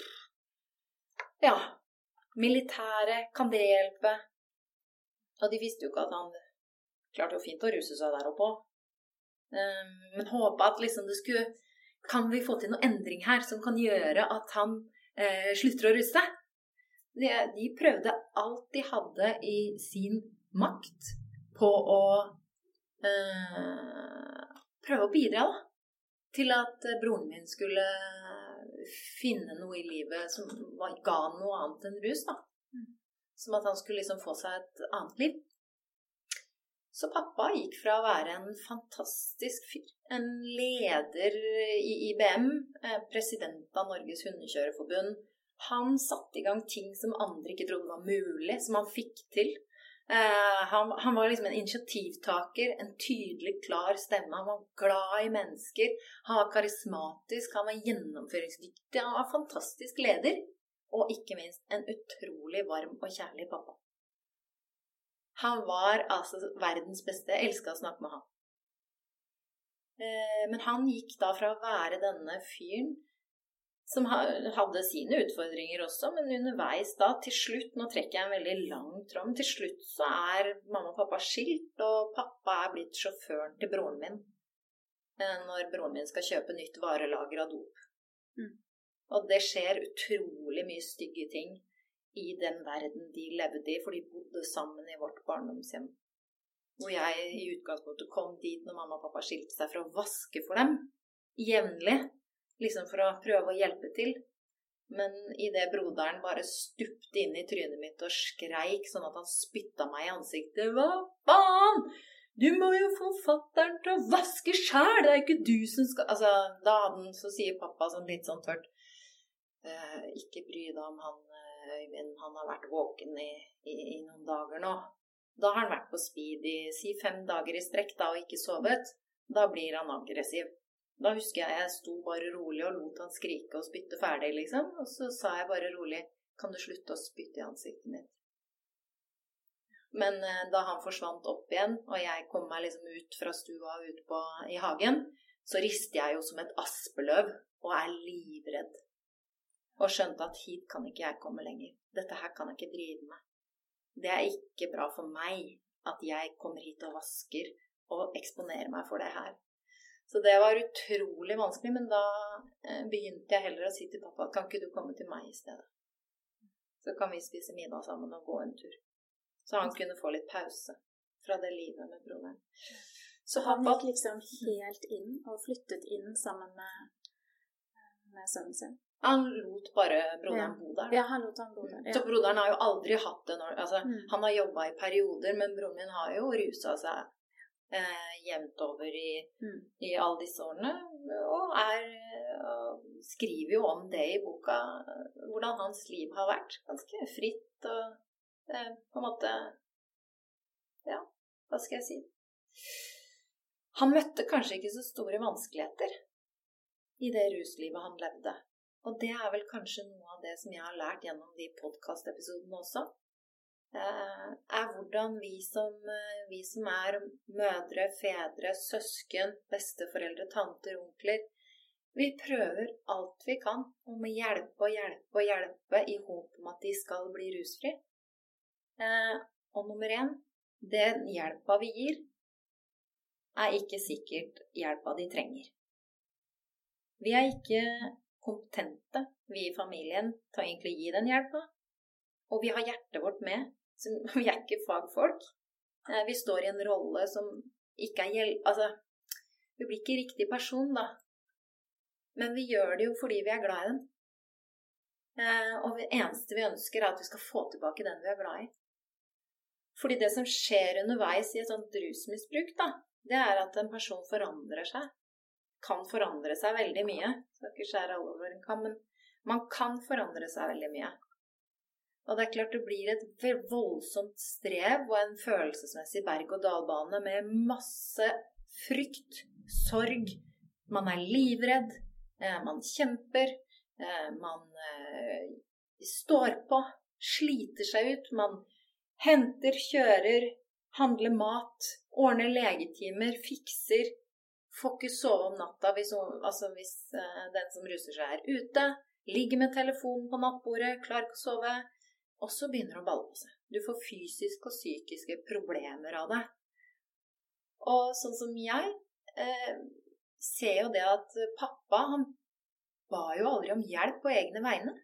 Ja. Militæret, kan det hjelpe? Og de visste jo ikke at han klarte jo fint å ruse seg der oppe òg. Men håpa at liksom det skulle Kan vi få til noe endring her som kan gjøre at han eh, slutter å ruse seg? De, de prøvde alt de hadde i sin makt på å eh, prøve å bidra da, til at broren min skulle finne noe i livet som var, ga noe annet enn rus. da. Som at han skulle liksom få seg et annet liv. Så pappa gikk fra å være en fantastisk fyr, en leder i IBM, eh, president av Norges hundekjørerforbund. Han satte i gang ting som andre ikke trodde var mulig, som han fikk til. Eh, han, han, var liksom en initiativtaker, en tydelig, klar stemme. Han var glad i mennesker. Han var karismatisk, han var gjennomføringsdyktig. Han var fantastisk leder. Og ikke minst en utrolig varm og kjærlig pappa. Han var altså verdens beste. Jeg elska å snakke med han. Eh, men han gikk da fra å være denne fyren som hadde sine utfordringer også, men underveis da, til slutt Nå trekker jeg en veldig lang tråd, til slutt så er mamma og pappa skilt, og pappa er blitt sjåføren til broren min eh, når broren min skal kjøpe nytt varelager av dop. Mm. Og det skjer utrolig mye stygge ting i den verden de levde i, for de bodde sammen i vårt barndomshjem. Hvor jeg i utgangspunktet kom dit når mamma og pappa skilte seg, for å vaske for dem jevnlig. Liksom for å prøve å hjelpe til. Men idet broderen bare stupte inn i trynet mitt og skreik sånn at han spytta meg i ansiktet Hva faen? Du må jo få fatter'n til å vaske sjæl! Det er ikke du som skal Altså, da hadde han Så sier pappa sånn litt sånn tørt eh, Ikke bry deg om han Øyvind han har vært våken i, i, i, noen dager nå. Da har han vært på speed i si fem dager i strekk da, og ikke sovet. Da blir han aggressiv. Da husker jeg jeg sto bare rolig og lot han skrike og spytte ferdig, liksom. Og så sa jeg bare rolig Kan du slutte å spytte i ansiktet mitt? Men eh, da han forsvant opp igjen, og jeg kom meg liksom ut fra stua og ut på, i hagen, så rister jeg jo som et aspeløv og er livredd og skjønte at hit kan ikke jeg komme lenger. Dette her kan jeg ikke drive med. Det er ikke bra for meg at jeg kommer hit og vasker og eksponerer meg for det her. Så det var utrolig vanskelig, men da eh, begynte jeg heller å si til pappa kan ikke du komme til meg i stedet? Så kan vi spise middag sammen og gå en tur. Så han kunne få litt pause fra det livet med broren. Så han gikk liksom helt inn og flyttet inn sammen med, med sønnen sin? Han lot bare broderen ja. bo der. Ja, han lot han bo der. Ja. Så broderen har jo aldri hatt det når altså, mm. Han har jobba i perioder, men broren min har jo rusa seg eh, jevnt over i, mm. i, alle disse årene. Og er og skriver jo om det i boka, hvordan hans liv har vært. Ganske fritt og eh, på en måte Ja, hva skal jeg si? Han møtte kanskje ikke så store vanskeligheter i det ruslivet han levde. Og det er vel kanskje noe av det som jeg har lært gjennom de podkastepisodene også. Eh, er hvordan vi som, eh, vi som er mødre, fedre, søsken, besteforeldre, tanter, onkler Vi prøver alt vi kan om å hjelpe og hjelpe og hjelpe i håp om at de skal bli rusfri. Eh, og nummer én den hjelpa vi gir, er ikke sikkert hjelpa de trenger. Vi er ikke kompetente, vi i familien, til å egentlig gi den hjelpa. Og vi har hjertet vårt med. Så vi er ikke fagfolk. Eh, vi står i en rolle som ikke er hjelp... Altså, vi blir ikke riktig person, da. Men vi gjør det jo fordi vi er glad i dem. Eh, og det eneste vi ønsker, er at vi skal få tilbake den vi er glad i. Fordi det som skjer underveis i et sånt rusmisbruk, da, det er at en person forandrer seg kan forandre seg veldig mye. Skal ikke skjære alle over en kam, men man kan forandre seg veldig mye. Og det er klart det blir et voldsomt strev og en følelsesmessig berg-og-dal-bane med masse frykt, sorg. Man er livredd, eh, man kjemper, eh, man eh, står på, sliter seg ut. Man henter, kjører, handler mat, ordner legetimer, fikser, Får ikke sove om natta hvis, altså hvis uh, den som ruser seg, er ute. Ligger med telefonen på nattbordet, klarer ikke å sove. Og så begynner det å balle på seg. Du får fysiske og psykiske problemer av det. Og sånn som jeg eh, ser jo det at pappa han ba jo aldri om hjelp på egne vegne.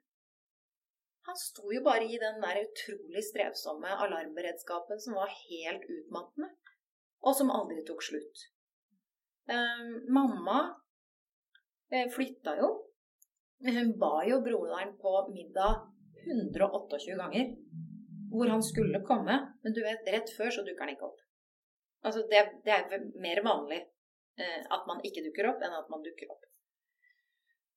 Han sto jo bare i den der utrolig strevsomme alarmberedskapen som var helt utmattende, og som aldri tok slutt. Eh, mamma eh, flytta jo. Hun ba jo broderen på middag 128 ganger hvor han skulle komme, men du vet, rett før så dukker han ikke opp. Altså, det, det er mer vanlig eh, at man ikke dukker opp, enn at man dukker opp.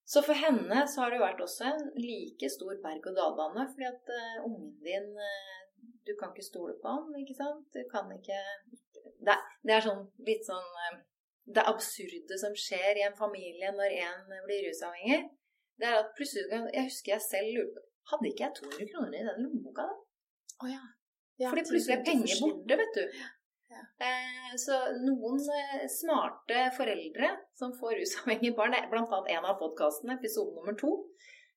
Så for henne så har det jo vært også en like stor berg-og-dal-bane, fordi at uh, ungen din uh, Du kan ikke stole på han, ikke sant? Du kan ikke Det, det er sånn litt sånn uh, Det absurde som skjer i en familie når en blir rusavhengig, det er at plutselig Jeg husker jeg selv lurte Hadde ikke jeg 200 kroner i den lommeboka da? Oh, ja. Ja, Fordi plutselig er penger borte, vet du. Ja. Eh, så noen eh, smarte foreldre som får rusavhengige barn, bl.a. en av podkastene, episode nummer to,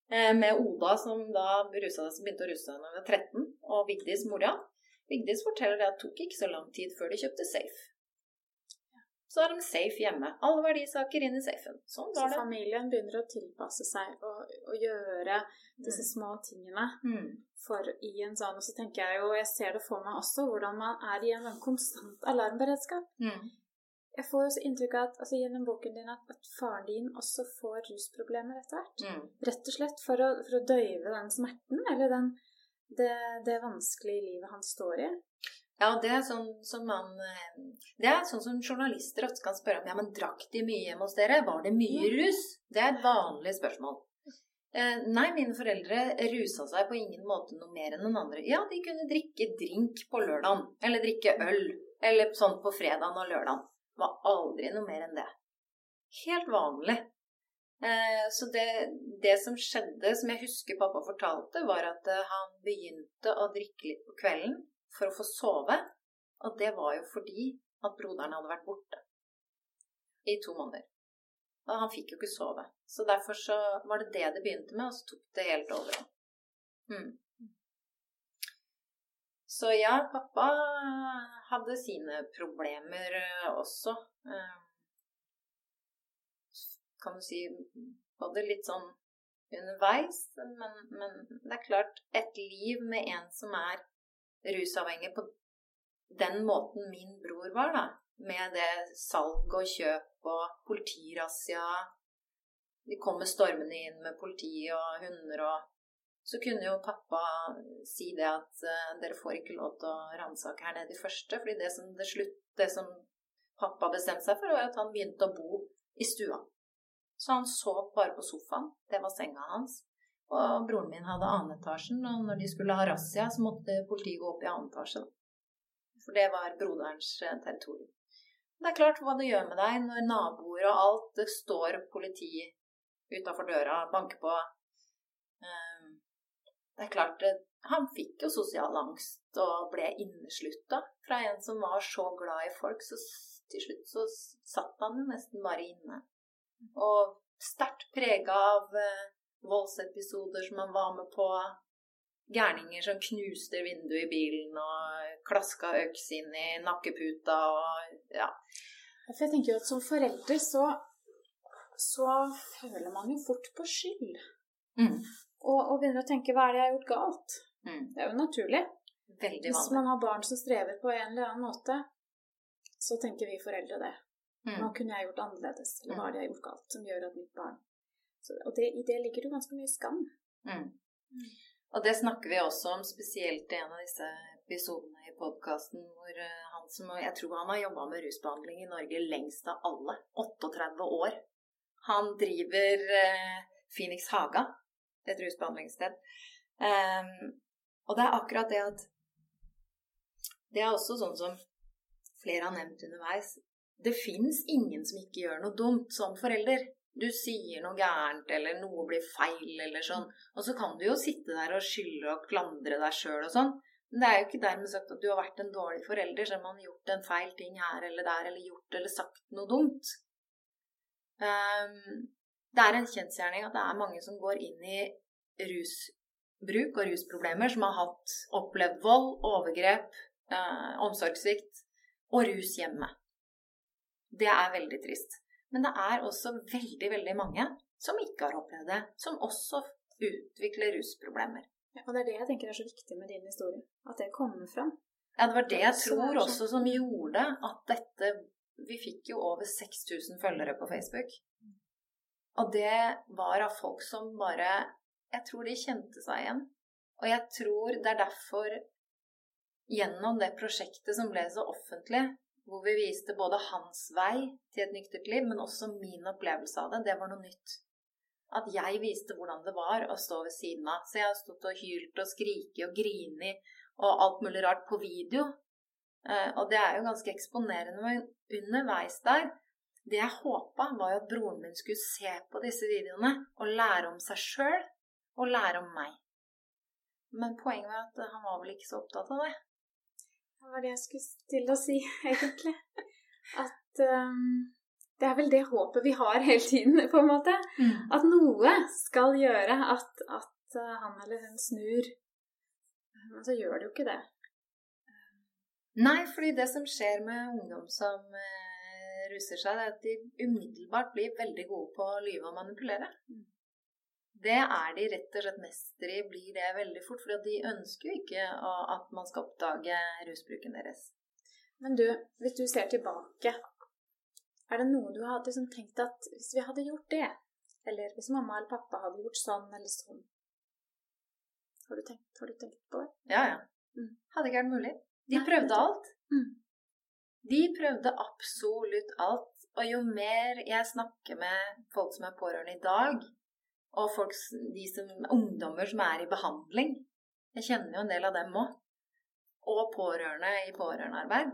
eh, med Oda som da rusa, som begynte å ruse seg da hun var 13, og Vigdis mora. Vigdis forteller det at det tok ikke så lang tid før de kjøpte safe så er de safe hjemme. Alle verdisaker inn i safen. Sånn var så det. familien begynner å tilpasse seg og, og gjøre disse mm. små tingene mm. for i en sånn Og så tenker jeg jo, jeg ser det for meg også, hvordan man er i en sånn konstant alarmberedskap. Mm. Jeg får jo så inntrykk av at altså, gjennom boken din at, at, faren din også får rusproblemer etter hvert. Mm. Rett og slett for å, for å, døyve den smerten, eller den, det, det vanskelige livet han står i. Ja, det er sånn som man eh, Det er sånn som journalister ofte kan spørre om. Ja, men drakk de mye hjemme hos dere? Var det mye rus? Det er et vanlig spørsmål. Eh, nei, mine foreldre rusa seg på ingen måte noe mer enn noen andre. Ja, de kunne drikke drink på lørdagen. Eller drikke øl. Eller sånn på fredagen og lørdagen. Var aldri noe mer enn det. Helt vanlig. Eh, så det, det, som skjedde, som jeg husker pappa fortalte, var at eh, han begynte å drikke litt på kvelden for å få sove. Og det var jo fordi at broderen hadde vært borte i to måneder. Og han fikk jo ikke sove. Så derfor så var det det det begynte med, og så tok det helt over. Mm. Så ja, pappa hadde sine problemer eh, også. Eh, kan du si både litt sånn underveis, men, men det er klart Et liv med en som er rusavhengig på den måten min bror var, da. Med det salg og kjøp og politirazzia. De kommer stormende inn med politi og hunder og Så kunne jo pappa si det at uh, dere får ikke lov til å ransake her nede i første. fordi det som, det, slutt, det som pappa bestemte seg for, var at han begynte å bo i stua. Så han sov bare på sofaen. Det var senga hans. Og broren min hadde annetasjen, og når de skulle ha razzia, så måtte politiet gå opp i annen etasje. For det var broderens eh, territorium. Det er klart hva det gjør med deg når naboer og alt Det står politi utafor døra, banker på. Ehm, det er klart Han fikk jo sosial angst og ble inneslutta fra en som var så glad i folk. Så til slutt så satt han nesten bare inne. Og sterkt prega av eh, voldsepisoder som han var med på. Gærninger som knuste vinduet i bilen og klaska øks inn i nakkeputa og ja. For jeg tenker jo at som forelder så, så føler man jo fort på skyld. Mm. Og, og, begynner å tenke 'hva er det jeg har gjort galt'? Mm. Det er jo naturlig. Veldig Hvis man har barn som strever på en eller annen måte, så tenker vi foreldre det. Mm. Nå kunne jeg gjort annerledes, eller hva det jeg har gjort galt som gjør at mitt barn og det, i det ligger det ganske mye skam. Mm. Mm. Og det snakker vi også om spesielt i en av disse episodene i podkasten hvor uh, han som Jeg tror han har jobba med rusbehandling i Norge lengst av alle. 38 år. Han driver eh, Phoenix Haga, et rusbehandlingssted. Um, og det er akkurat det at Det er også sånn som flere har nevnt underveis. Det fins ingen som ikke gjør noe dumt som forelder du sier noe gærent, eller noe blir feil, eller sånn. Og så kan du jo sitte der og skylde og klandre deg sjøl og sånn. Men det er jo ikke dermed sagt at du har vært en dårlig forelder, selv har man gjort en feil ting her eller der, eller gjort eller sagt noe dumt. Um, det er en kjensgjerning at det er mange som går inn i rusbruk og rusproblemer, som har hatt opplevd vold, overgrep, uh, omsorgssvikt og rus hjemme. Det er veldig trist. Men det er også veldig, veldig mange som ikke har opplevd det, som også utvikler rusproblemer. Ja, og det er det jeg tenker er så viktig med din historie. At det kommer fram. Ja, det var det jeg tror også som gjorde at dette Vi fikk jo over 6000 følgere på Facebook. Og det var av folk som bare Jeg tror de kjente seg igjen. Og jeg tror det er derfor, gjennom det prosjektet som ble så offentlig, hvor vi viste både hans vei til et nyktert liv, men også min opplevelse av det, det var noe nytt. At jeg viste hvordan det var å stå ved siden av. Så jeg har stått og hylt og skriket og grinet og alt mulig rart på video. Eh, og det er jo ganske eksponerende. Men underveis der Det jeg håpa, var jo at broren min skulle se på disse videoene og lære om seg sjøl og lære om meg. Men poenget var at han var vel ikke så opptatt av det. Det var det jeg skulle til å si, egentlig. At um, det er vel det håpet vi har hele tiden, på en måte. Mm. At noe skal gjøre at, at uh, han eller hun snur. Men så gjør det jo ikke det. Nei, fordi det som skjer med ungdom som uh, ruser seg, er at de umiddelbart blir veldig gode på å lyve og manipulere. Mm. Det er de rett og slett mester i, blir det veldig fort. For de ønsker jo ikke at man skal oppdage rusbruken deres. Men du, hvis du ser tilbake, er det noe du hadde liksom tenkt at hvis vi hadde gjort det, eller hvis mamma eller pappa hadde gjort sånn eller sånn Har du tenkt, har du tenkt på det? Ja, ja. Mm. Hadde ikke vært mulig. De prøvde alt. Mm. De prøvde absolutt alt. Og jo mer jeg snakker med folk som er pårørende i dag, og folk, de som, ungdommer som er i behandling. Jeg kjenner jo en del av dem òg. Og pårørende i pårørendearbeid.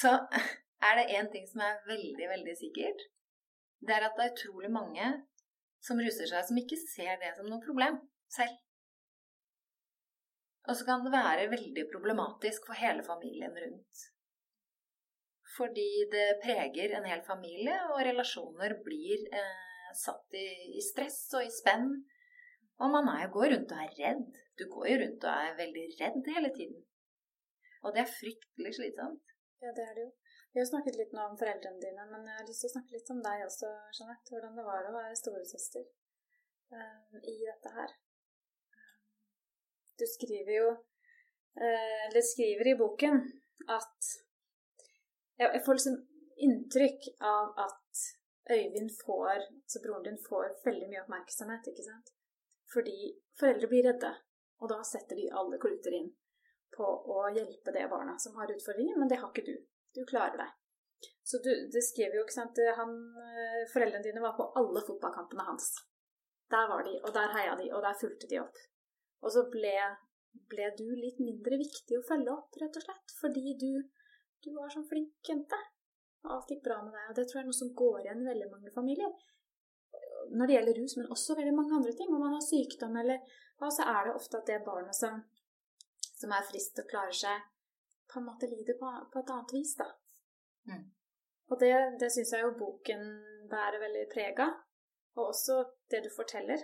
Så er det én ting som er veldig, veldig sikkert. Det er at det er utrolig mange som ruser seg, som ikke ser det som noe problem selv. Og så kan det være veldig problematisk for hele familien rundt. Fordi det preger en hel familie, og relasjoner blir eh, satt i, i, stress og i spenn. Og man er, går rundt og er redd. Du går jo rundt og er veldig redd hele tiden. Og det er fryktelig slitsomt. Ja, det er det jo. Vi har snakket litt nå om foreldrene dine, men jeg har lyst til å snakke litt om deg også, Jeanette. Hvordan det var å være storesøster uh, i dette her. Du skriver jo uh, Eller skriver i boken at jeg får liksom inntrykk av at Øyvind får, altså broren din får veldig mye oppmerksomhet, ikke sant? Fordi foreldre blir redde, og da setter de alle kluter inn på å hjelpe det barna som har utfordringer, men det har ikke du. Du klarer deg. Så du, det skriver jo, ikke sant han, Foreldrene dine var på alle fotballkampene hans. Der var de, og der heia de, og der fulgte de opp. Og så ble, ble du litt mindre viktig å følge opp, rett og slett, fordi du du var sånn flink jente. Alt gikk bra med deg. Og det tror jeg er noe som går igjen i veldig mange familier. Når det gjelder rus, men også veldig mange andre ting. Om man har sykdom eller hva, så er det ofte at det barnet som, som er friskt og klarer seg, på en måte lider på, på et annet vis, da. Mm. Og det, det syns jeg jo boken bærer veldig preg av. Og også det du forteller.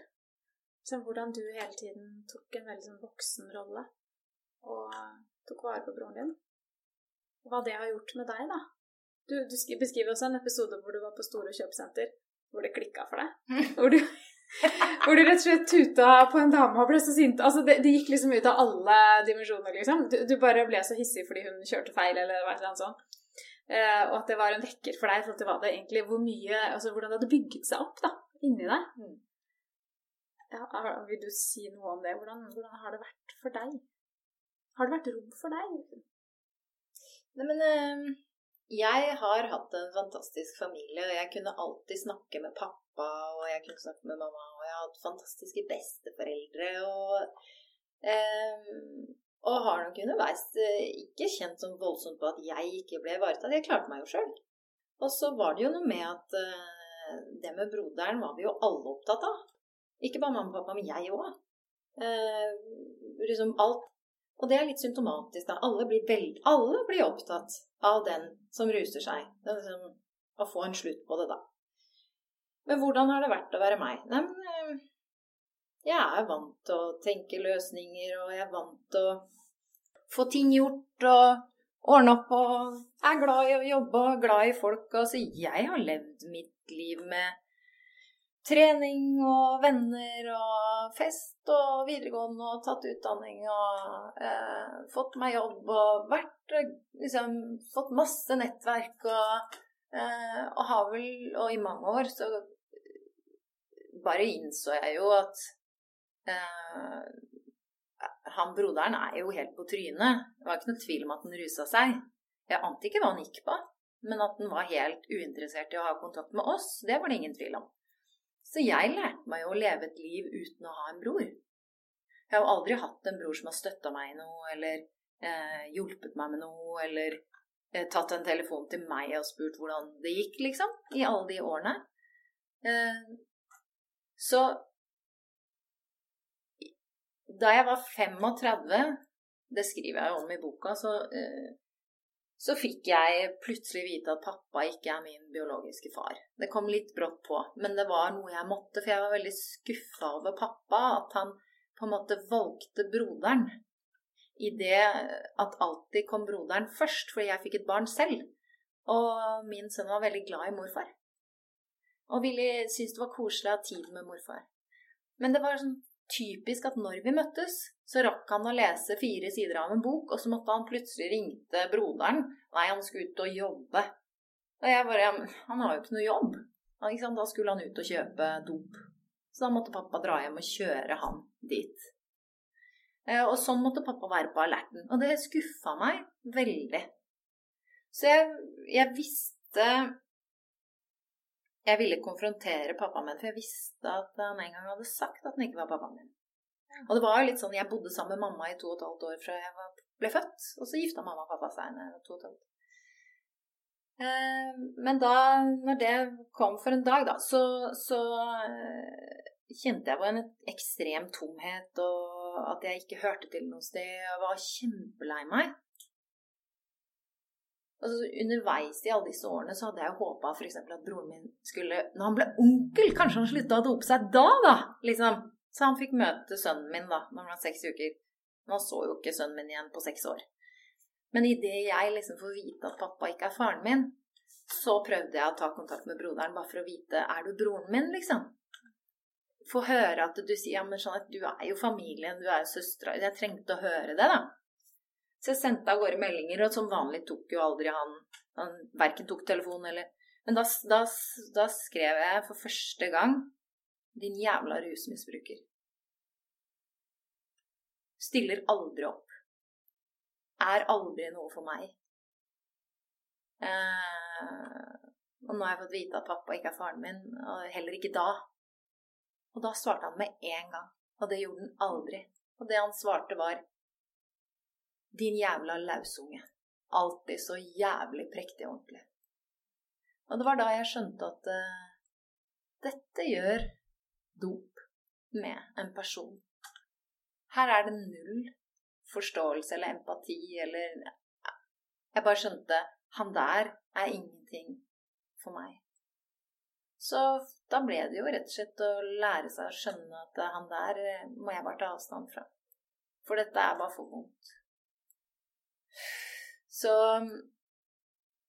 Som hvordan du hele tiden tok en veldig sånn voksen rolle og tok vare på broren din hva det har gjort med deg, da. Du, du beskriver også en episode hvor du var på Store kjøpesenter, hvor det klikka for deg. Hvor du, hvor du rett og slett tuta på en dame og ble så sint. Altså, det, det gikk liksom ut av alle dimensjoner, liksom. Du, du, bare ble så hissig fordi hun kjørte feil, eller hva eller annet sånt. Eh, og at det var en vekker for deg i forhold til hva det egentlig Hvor mye Altså hvordan det hadde bygget seg opp da, inni deg. Mm. Ja, vil du si noe om det? Hvordan, hvordan har det vært for deg? Har det vært rom for deg? Nei, men ehm, jeg har hatt en fantastisk familie, og jeg kunne alltid snakke med pappa, og jeg kunne snakke med mamma, og jeg har hatt fantastiske besteforeldre, og eh, og har nok underveis eh, ikke kjent sånn voldsomt på at jeg ikke ble ivaretatt. Jeg klarte meg jo sjøl. Og så var det jo noe med at eh, det med broderen var vi jo alle opptatt av. Ikke bare mamma og pappa, men jeg òg. Eh, liksom alt og det er litt symptomatisk, da. Alle blir, veld... Alle blir opptatt av den som ruser seg. Liksom, å få en slutt på det, da. Men hvordan har det vært å være meg? Nei, men eh, jeg er vant til å tenke løsninger, og jeg er vant til å få ting gjort, og ordne opp og er glad i å jobbe og glad i folk. Altså, jeg har levd mitt liv med trening og venner og fest og videregående og tatt utdanning og eh, fått meg jobb og vært liksom fått masse nettverk og, eh, og har vel Og i mange år så bare innså jeg jo at eh, han broderen er jo helt på trynet. Det var ikke noe tvil om at han rusa seg. Jeg ante ikke hva han gikk på, men at han var helt uinteressert i å ha kontakt med oss, det var det ingen tvil om. Så jeg lærte meg å leve et liv uten å ha en bror. Jeg har jo aldri hatt en bror som har støtta meg i noe, eller eh, hjulpet meg med noe, eller eh, tatt en telefon til meg og spurt hvordan det gikk, liksom, i alle de årene. Eh, så da jeg var 35, det skriver jeg om i boka, så, eh, så fikk jeg plutselig vite at pappa ikke er min biologiske far. Det kom litt brått på, men det var noe jeg måtte, for jeg var veldig skuffa over pappa. At han på en måte valgte broderen. I det at alltid kom broderen først, fordi jeg fikk et barn selv. Og min sønn var veldig glad i morfar. Og ville synes det var koselig å ha tid med morfar. Men det var sånn typisk at når vi møttes, så rakk han å lese fire sider av en bok, og så måtte han plutselig ringte broderen. Nei, han skulle ut og jobbe. Og jeg bare Han har jo ikke noe jobb. Da skulle han ut og kjøpe dop. Så da måtte pappa dra hjem og kjøre han dit. Eh, og sånn måtte pappa være på alerten. Og det skuffa meg veldig. Så jeg, jeg visste jeg ville konfrontere pappaen min, for jeg visste at han en gang hadde sagt at han ikke var pappaen min. Og det var jo litt sånn, Jeg bodde sammen med mamma i to og et halvt år fra jeg ble født, og så gifta mamma og pappa seg da jeg var to og et halvt. Eh, men da når det kom for en dag, da, så, så eh, kjente jeg på en ekstrem tomhet, og at jeg ikke hørte til noe sted. Jeg var kjempelei meg. Altså, underveis i alle disse årene så hadde jeg håpa f.eks. at broren min skulle Når han ble onkel, kanskje han slutta å dope seg da, da! liksom. Så han fikk møte sønnen min da når han var seks uker. Men han så jo ikke sønnen min igjen på seks år. Men idet jeg liksom får vite at pappa ikke er faren min, så prøvde jeg å ta kontakt med broderen bare for å vite er du broren min, liksom. Få høre at du sier ja, men Jeanette, du er jo familien, du er jo søstera Jeg trengte å høre det, da. Så jeg sendte av gårde meldinger, og som vanlig tok jo aldri han Han verken tok telefonen eller Men da, da, da skrev jeg for første gang 'Din jævla rusmisbruker'. Stiller aldri opp. Er aldri noe for meg. Eh, og nå har jeg fått vite at pappa ikke er faren min, og heller ikke da. Og da svarte han med en gang. Og det gjorde han aldri. Og det han svarte, var din jævla lausunge. Alltid så jævlig prektig og ordentlig. Og det var da jeg skjønte at uh, dette gjør dop med en person. Her er det null forståelse eller empati eller Jeg bare skjønte han der er ingenting for meg. Så da ble det jo rett og slett å lære seg å skjønne at han der eh, må jeg bare ta avstand fra. For dette er bare for vondt. Så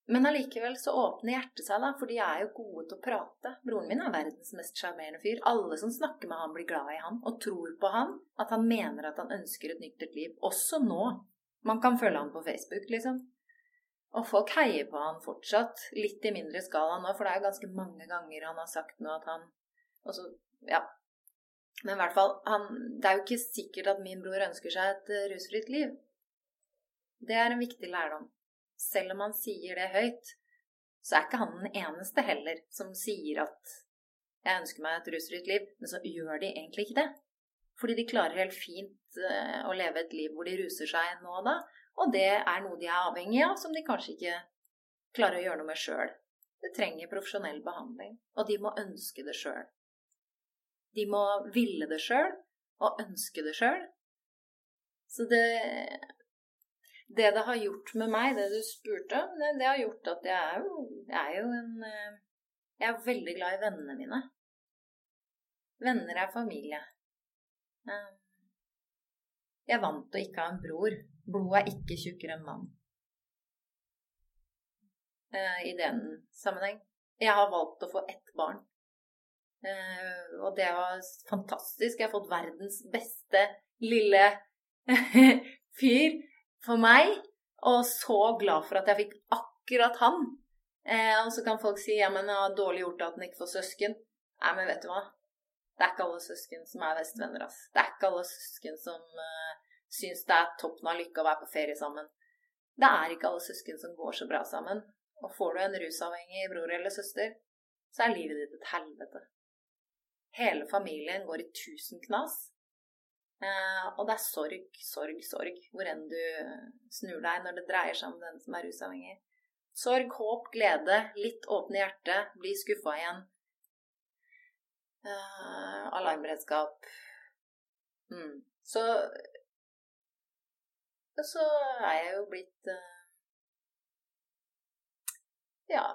Men allikevel så åpner hjertet seg, da, for de er jo gode til å prate. Broren min er verdens mest sjarmerende fyr. Alle som snakker med han, blir glad i han og tror på han. At han mener at han ønsker et nyktert liv. Også nå. Man kan følge han på Facebook, liksom. Og folk heier på han fortsatt. Litt i mindre skala nå, for det er jo ganske mange ganger han har sagt noe at han Og så, ja. Men i hvert fall, han, det er jo ikke sikkert at min bror ønsker seg et rusfritt liv. Det er en viktig lærdom. Selv om han sier det høyt, så er ikke han den eneste heller som sier at 'jeg ønsker meg et rusfritt liv', men så gjør de egentlig ikke det. Fordi de klarer helt fint eh, å leve et liv hvor de ruser seg nå og da, og det er noe de er avhengig av, som de kanskje ikke klarer å gjøre noe med sjøl. Det trenger profesjonell behandling, og de må ønske det sjøl. De må ville det sjøl og ønske det sjøl. Så det det det har gjort med meg, det du spurte om, det, det, har gjort at jeg er jo, jeg er jo en eh, Jeg er veldig glad i vennene mine. Venner er familie. Eh, jeg er vant til å ikke ha en bror. Blodet er ikke tjukkere enn vann. eh, i den sammenheng. Jeg har valgt å få ett barn. Og det var fantastisk. Jeg har fått verdens beste lille fyr for meg. Og så glad for at jeg fikk akkurat han. Eh, og så kan folk si ja, men det var dårlig gjort at han ikke får søsken. Nei, men vet du hva? Det er ikke alle søsken som er bestevenner, ass. Det er ikke alle søsken som uh, syns det er toppen av lykke å være på ferie sammen. Det er ikke alle søsken som går så bra sammen. Og får du en rusavhengig bror eller søster, så er livet ditt et helvete. Hele familien går i tusen knas. Eh, og det er sorg, sorg, sorg hvor enn du snur deg når det dreier seg om den som er rusavhengig. Sorg, håp, glede, litt åpne hjerte, bli skuffa igjen. Uh, alarmberedskap. Mm. Så så er jeg jo blitt uh, ja,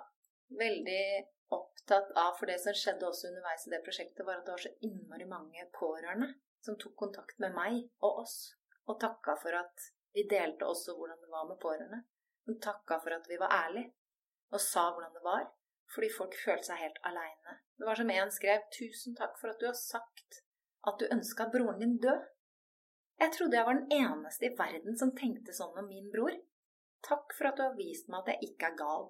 veldig opptatt av For det som skjedde også underveis i det prosjektet, var at det var så innmari mange pårørende som tok kontakt med meg og oss, og takka for at vi delte også hvordan det var med pårørende. Hun takka for at vi var ærlige, og sa hvordan det var, fordi folk følte seg helt aleine. Det var som en skrev 'Tusen takk for at du har sagt at du ønska broren din død'. Jeg trodde jeg var den eneste i verden som tenkte sånn om min bror. Takk for at du har vist meg at jeg ikke er gal.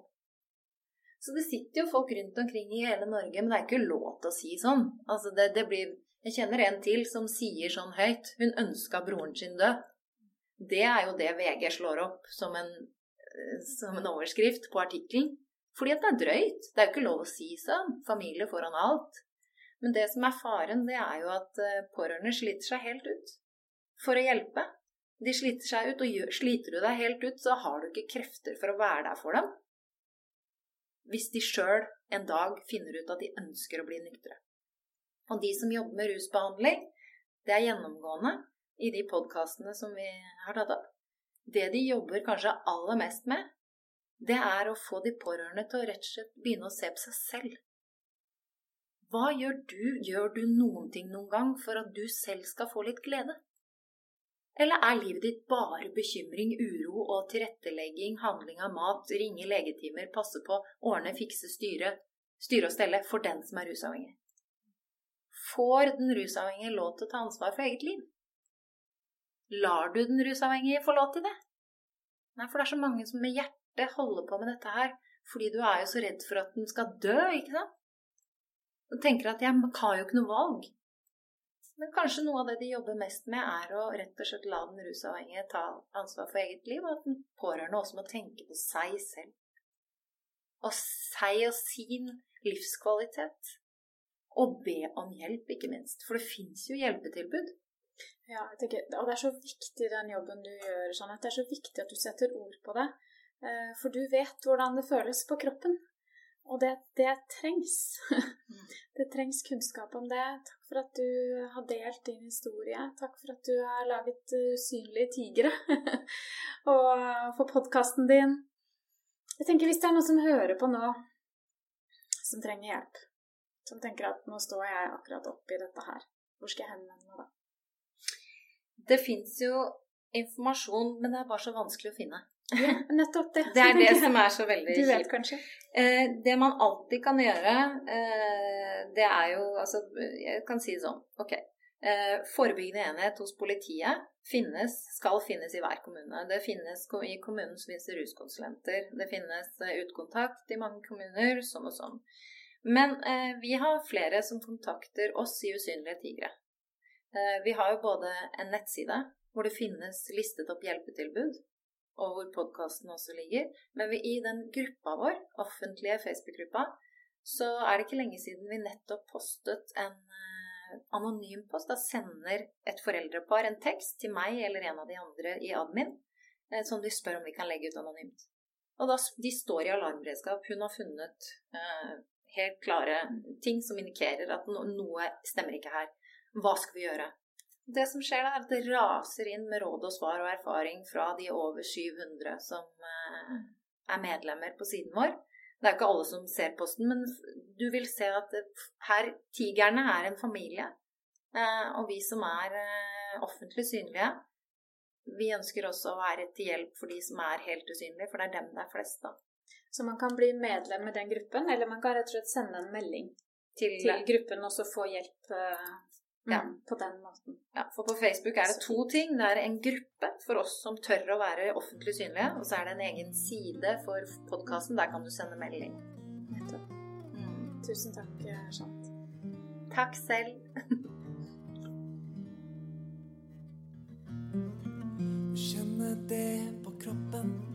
Så det sitter jo folk rundt omkring i hele Norge, men det er ikke lov til å si sånn. Altså det, det blir, jeg kjenner en til som sier sånn høyt Hun ønska broren sin død. Det er jo det VG slår opp som en, som en overskrift på artikkelen. Fordi at det er drøyt. Det er jo ikke lov å si sånn. Familie foran alt. Men det som er faren, det er jo at eh, pårørende sliter seg helt ut for å hjelpe. De sliter seg ut, og sliter du deg helt ut, så har du ikke krefter for å være der for dem. Hvis de sjøl en dag finner ut at de ønsker å bli nyktre. Og de som jobber med rusbehandling, det er gjennomgående i de podkastene som vi har tatt opp. Det de jobber kanskje aller mest med, det er å få de pårørende til å rett og slett begynne å se på seg selv. Hva gjør du? Gjør du noen ting noen gang for at du selv skal få litt glede? Eller er livet ditt bare bekymring, uro og tilrettelegging, handling av mat, ringe legetimer, passe på, ordne, fikse, styre, styre og stelle for den som er rusavhengig? Får den rusavhengige lov til å ta ansvar for eget liv? Lar du den rusavhengige få lov til det? Nei, for det er så mange som med hjertet holder på med dette her fordi du er jo så redd for at den skal dø, ikke sant? Og tenker at jeg har jo ikke noe valg. Men kanskje noe av det de jobber mest med, er å rett og slett la den rusavhengige ta ansvar for eget liv, og at den pårørende også må tenke på seg selv. Og seg og sin livskvalitet. Og be om hjelp, ikke minst. For det fins jo hjelpetilbud. Ja, jeg tenker, og det er så viktig den jobben du gjør, Jeanette. Det er så viktig at du setter ord på det. Eh, for du vet hvordan det føles på kroppen. Og det, det trengs. Det trengs kunnskap om det. Takk for at du har delt din historie. Takk for at du har laget usynlige tigre. og for podkasten din. Jeg tenker Hvis det er noen som hører på nå, som trenger hjelp, som tenker at nå står jeg akkurat oppi dette her, hvor skal jeg henvende meg da? Det fins jo informasjon, men det er bare så vanskelig å finne. Ja, nettopp det. Det er det som er så veldig kjipt. Du vet kanskje? Eh, det man alltid kan gjøre, eh, det er jo Altså, jeg kan si sånn. Ok. Eh, forebyggende enhet hos politiet finnes, skal finnes i hver kommune. Det finnes I kommunen som finnes ruskonsulenter. Det finnes utkontakt i mange kommuner, sånn og sånn. Men vi har flere som kontakter oss i Usynlige tigre. vi har jo både en nettside hvor det finnes listet opp hjelpetilbud og hvor podkasten også ligger. Men vi, i den gruppa vår, offentlige Facebook-gruppa, så er det ikke lenge siden vi nettopp postet en eh, anonym post. Da sender et foreldrepar en tekst til meg eller en av de andre i admin uh, som de spør om vi kan legge ut anonymt. Og da, De står i alarmberedskap. Hun har funnet uh, helt klare ting som indikerer at no noe stemmer ikke her. Hva skal vi gjøre? Det som skjer da, er at det raser inn med råd og svar og erfaring fra de over 700 som eh, er medlemmer på siden vår. Det er ikke alle som ser posten, men du vil se at her Tigerne er en familie. Eh, og vi som er eh, offentlig synlige, vi ønsker også å være til hjelp for de som er helt usynlige, for det er dem det er flest av. Så man kan bli medlem med den gruppen, eller man kan rett og slett sende en melding til, til gruppen og så få hjelp uh, ja, mm. på den måten. Ja, for på Facebook er det to ting. Det er en gruppe for oss som tør å være offentlig synlige, og så er det en egen side for podkasten. Der kan du sende melding. Nettopp. Mm. Tusen takk, Jeanette. Takk selv. Kjenne det på kroppen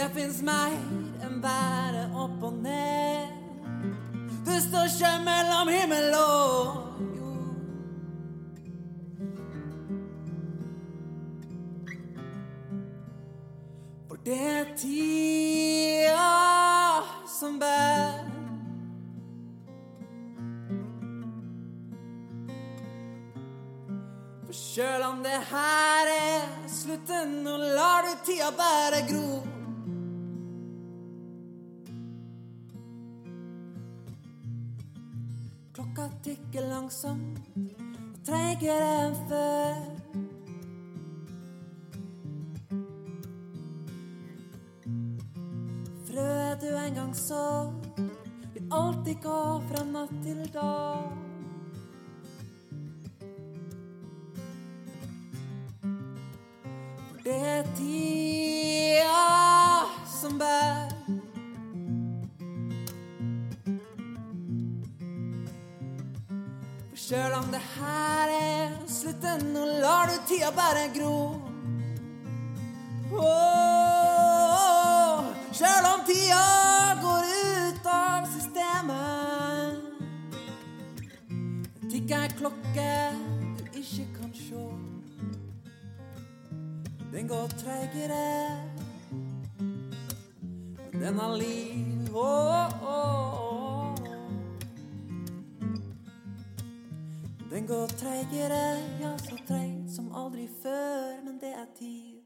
det fins mer enn bare opp og ned. Det står ikke mellom himmel og jord. For det er tida som bærer Sjøl om det her er slutten, nå lar du tida bare gro. Klokka tikker langsomt og treigere enn før. Frøet du en gang så, vil alltid gå fra natt til dag. For Det er tida som bærer. Sjøl om det her er slutten, nå lar du tida bare gro. Oh, sjøl om tida går ut av systemet, tikker ei klokke du ikke kan sjå. Den går treigere, den har liv. Oh, oh. Den går treigere, ja, så treig som aldri før, men det er tid.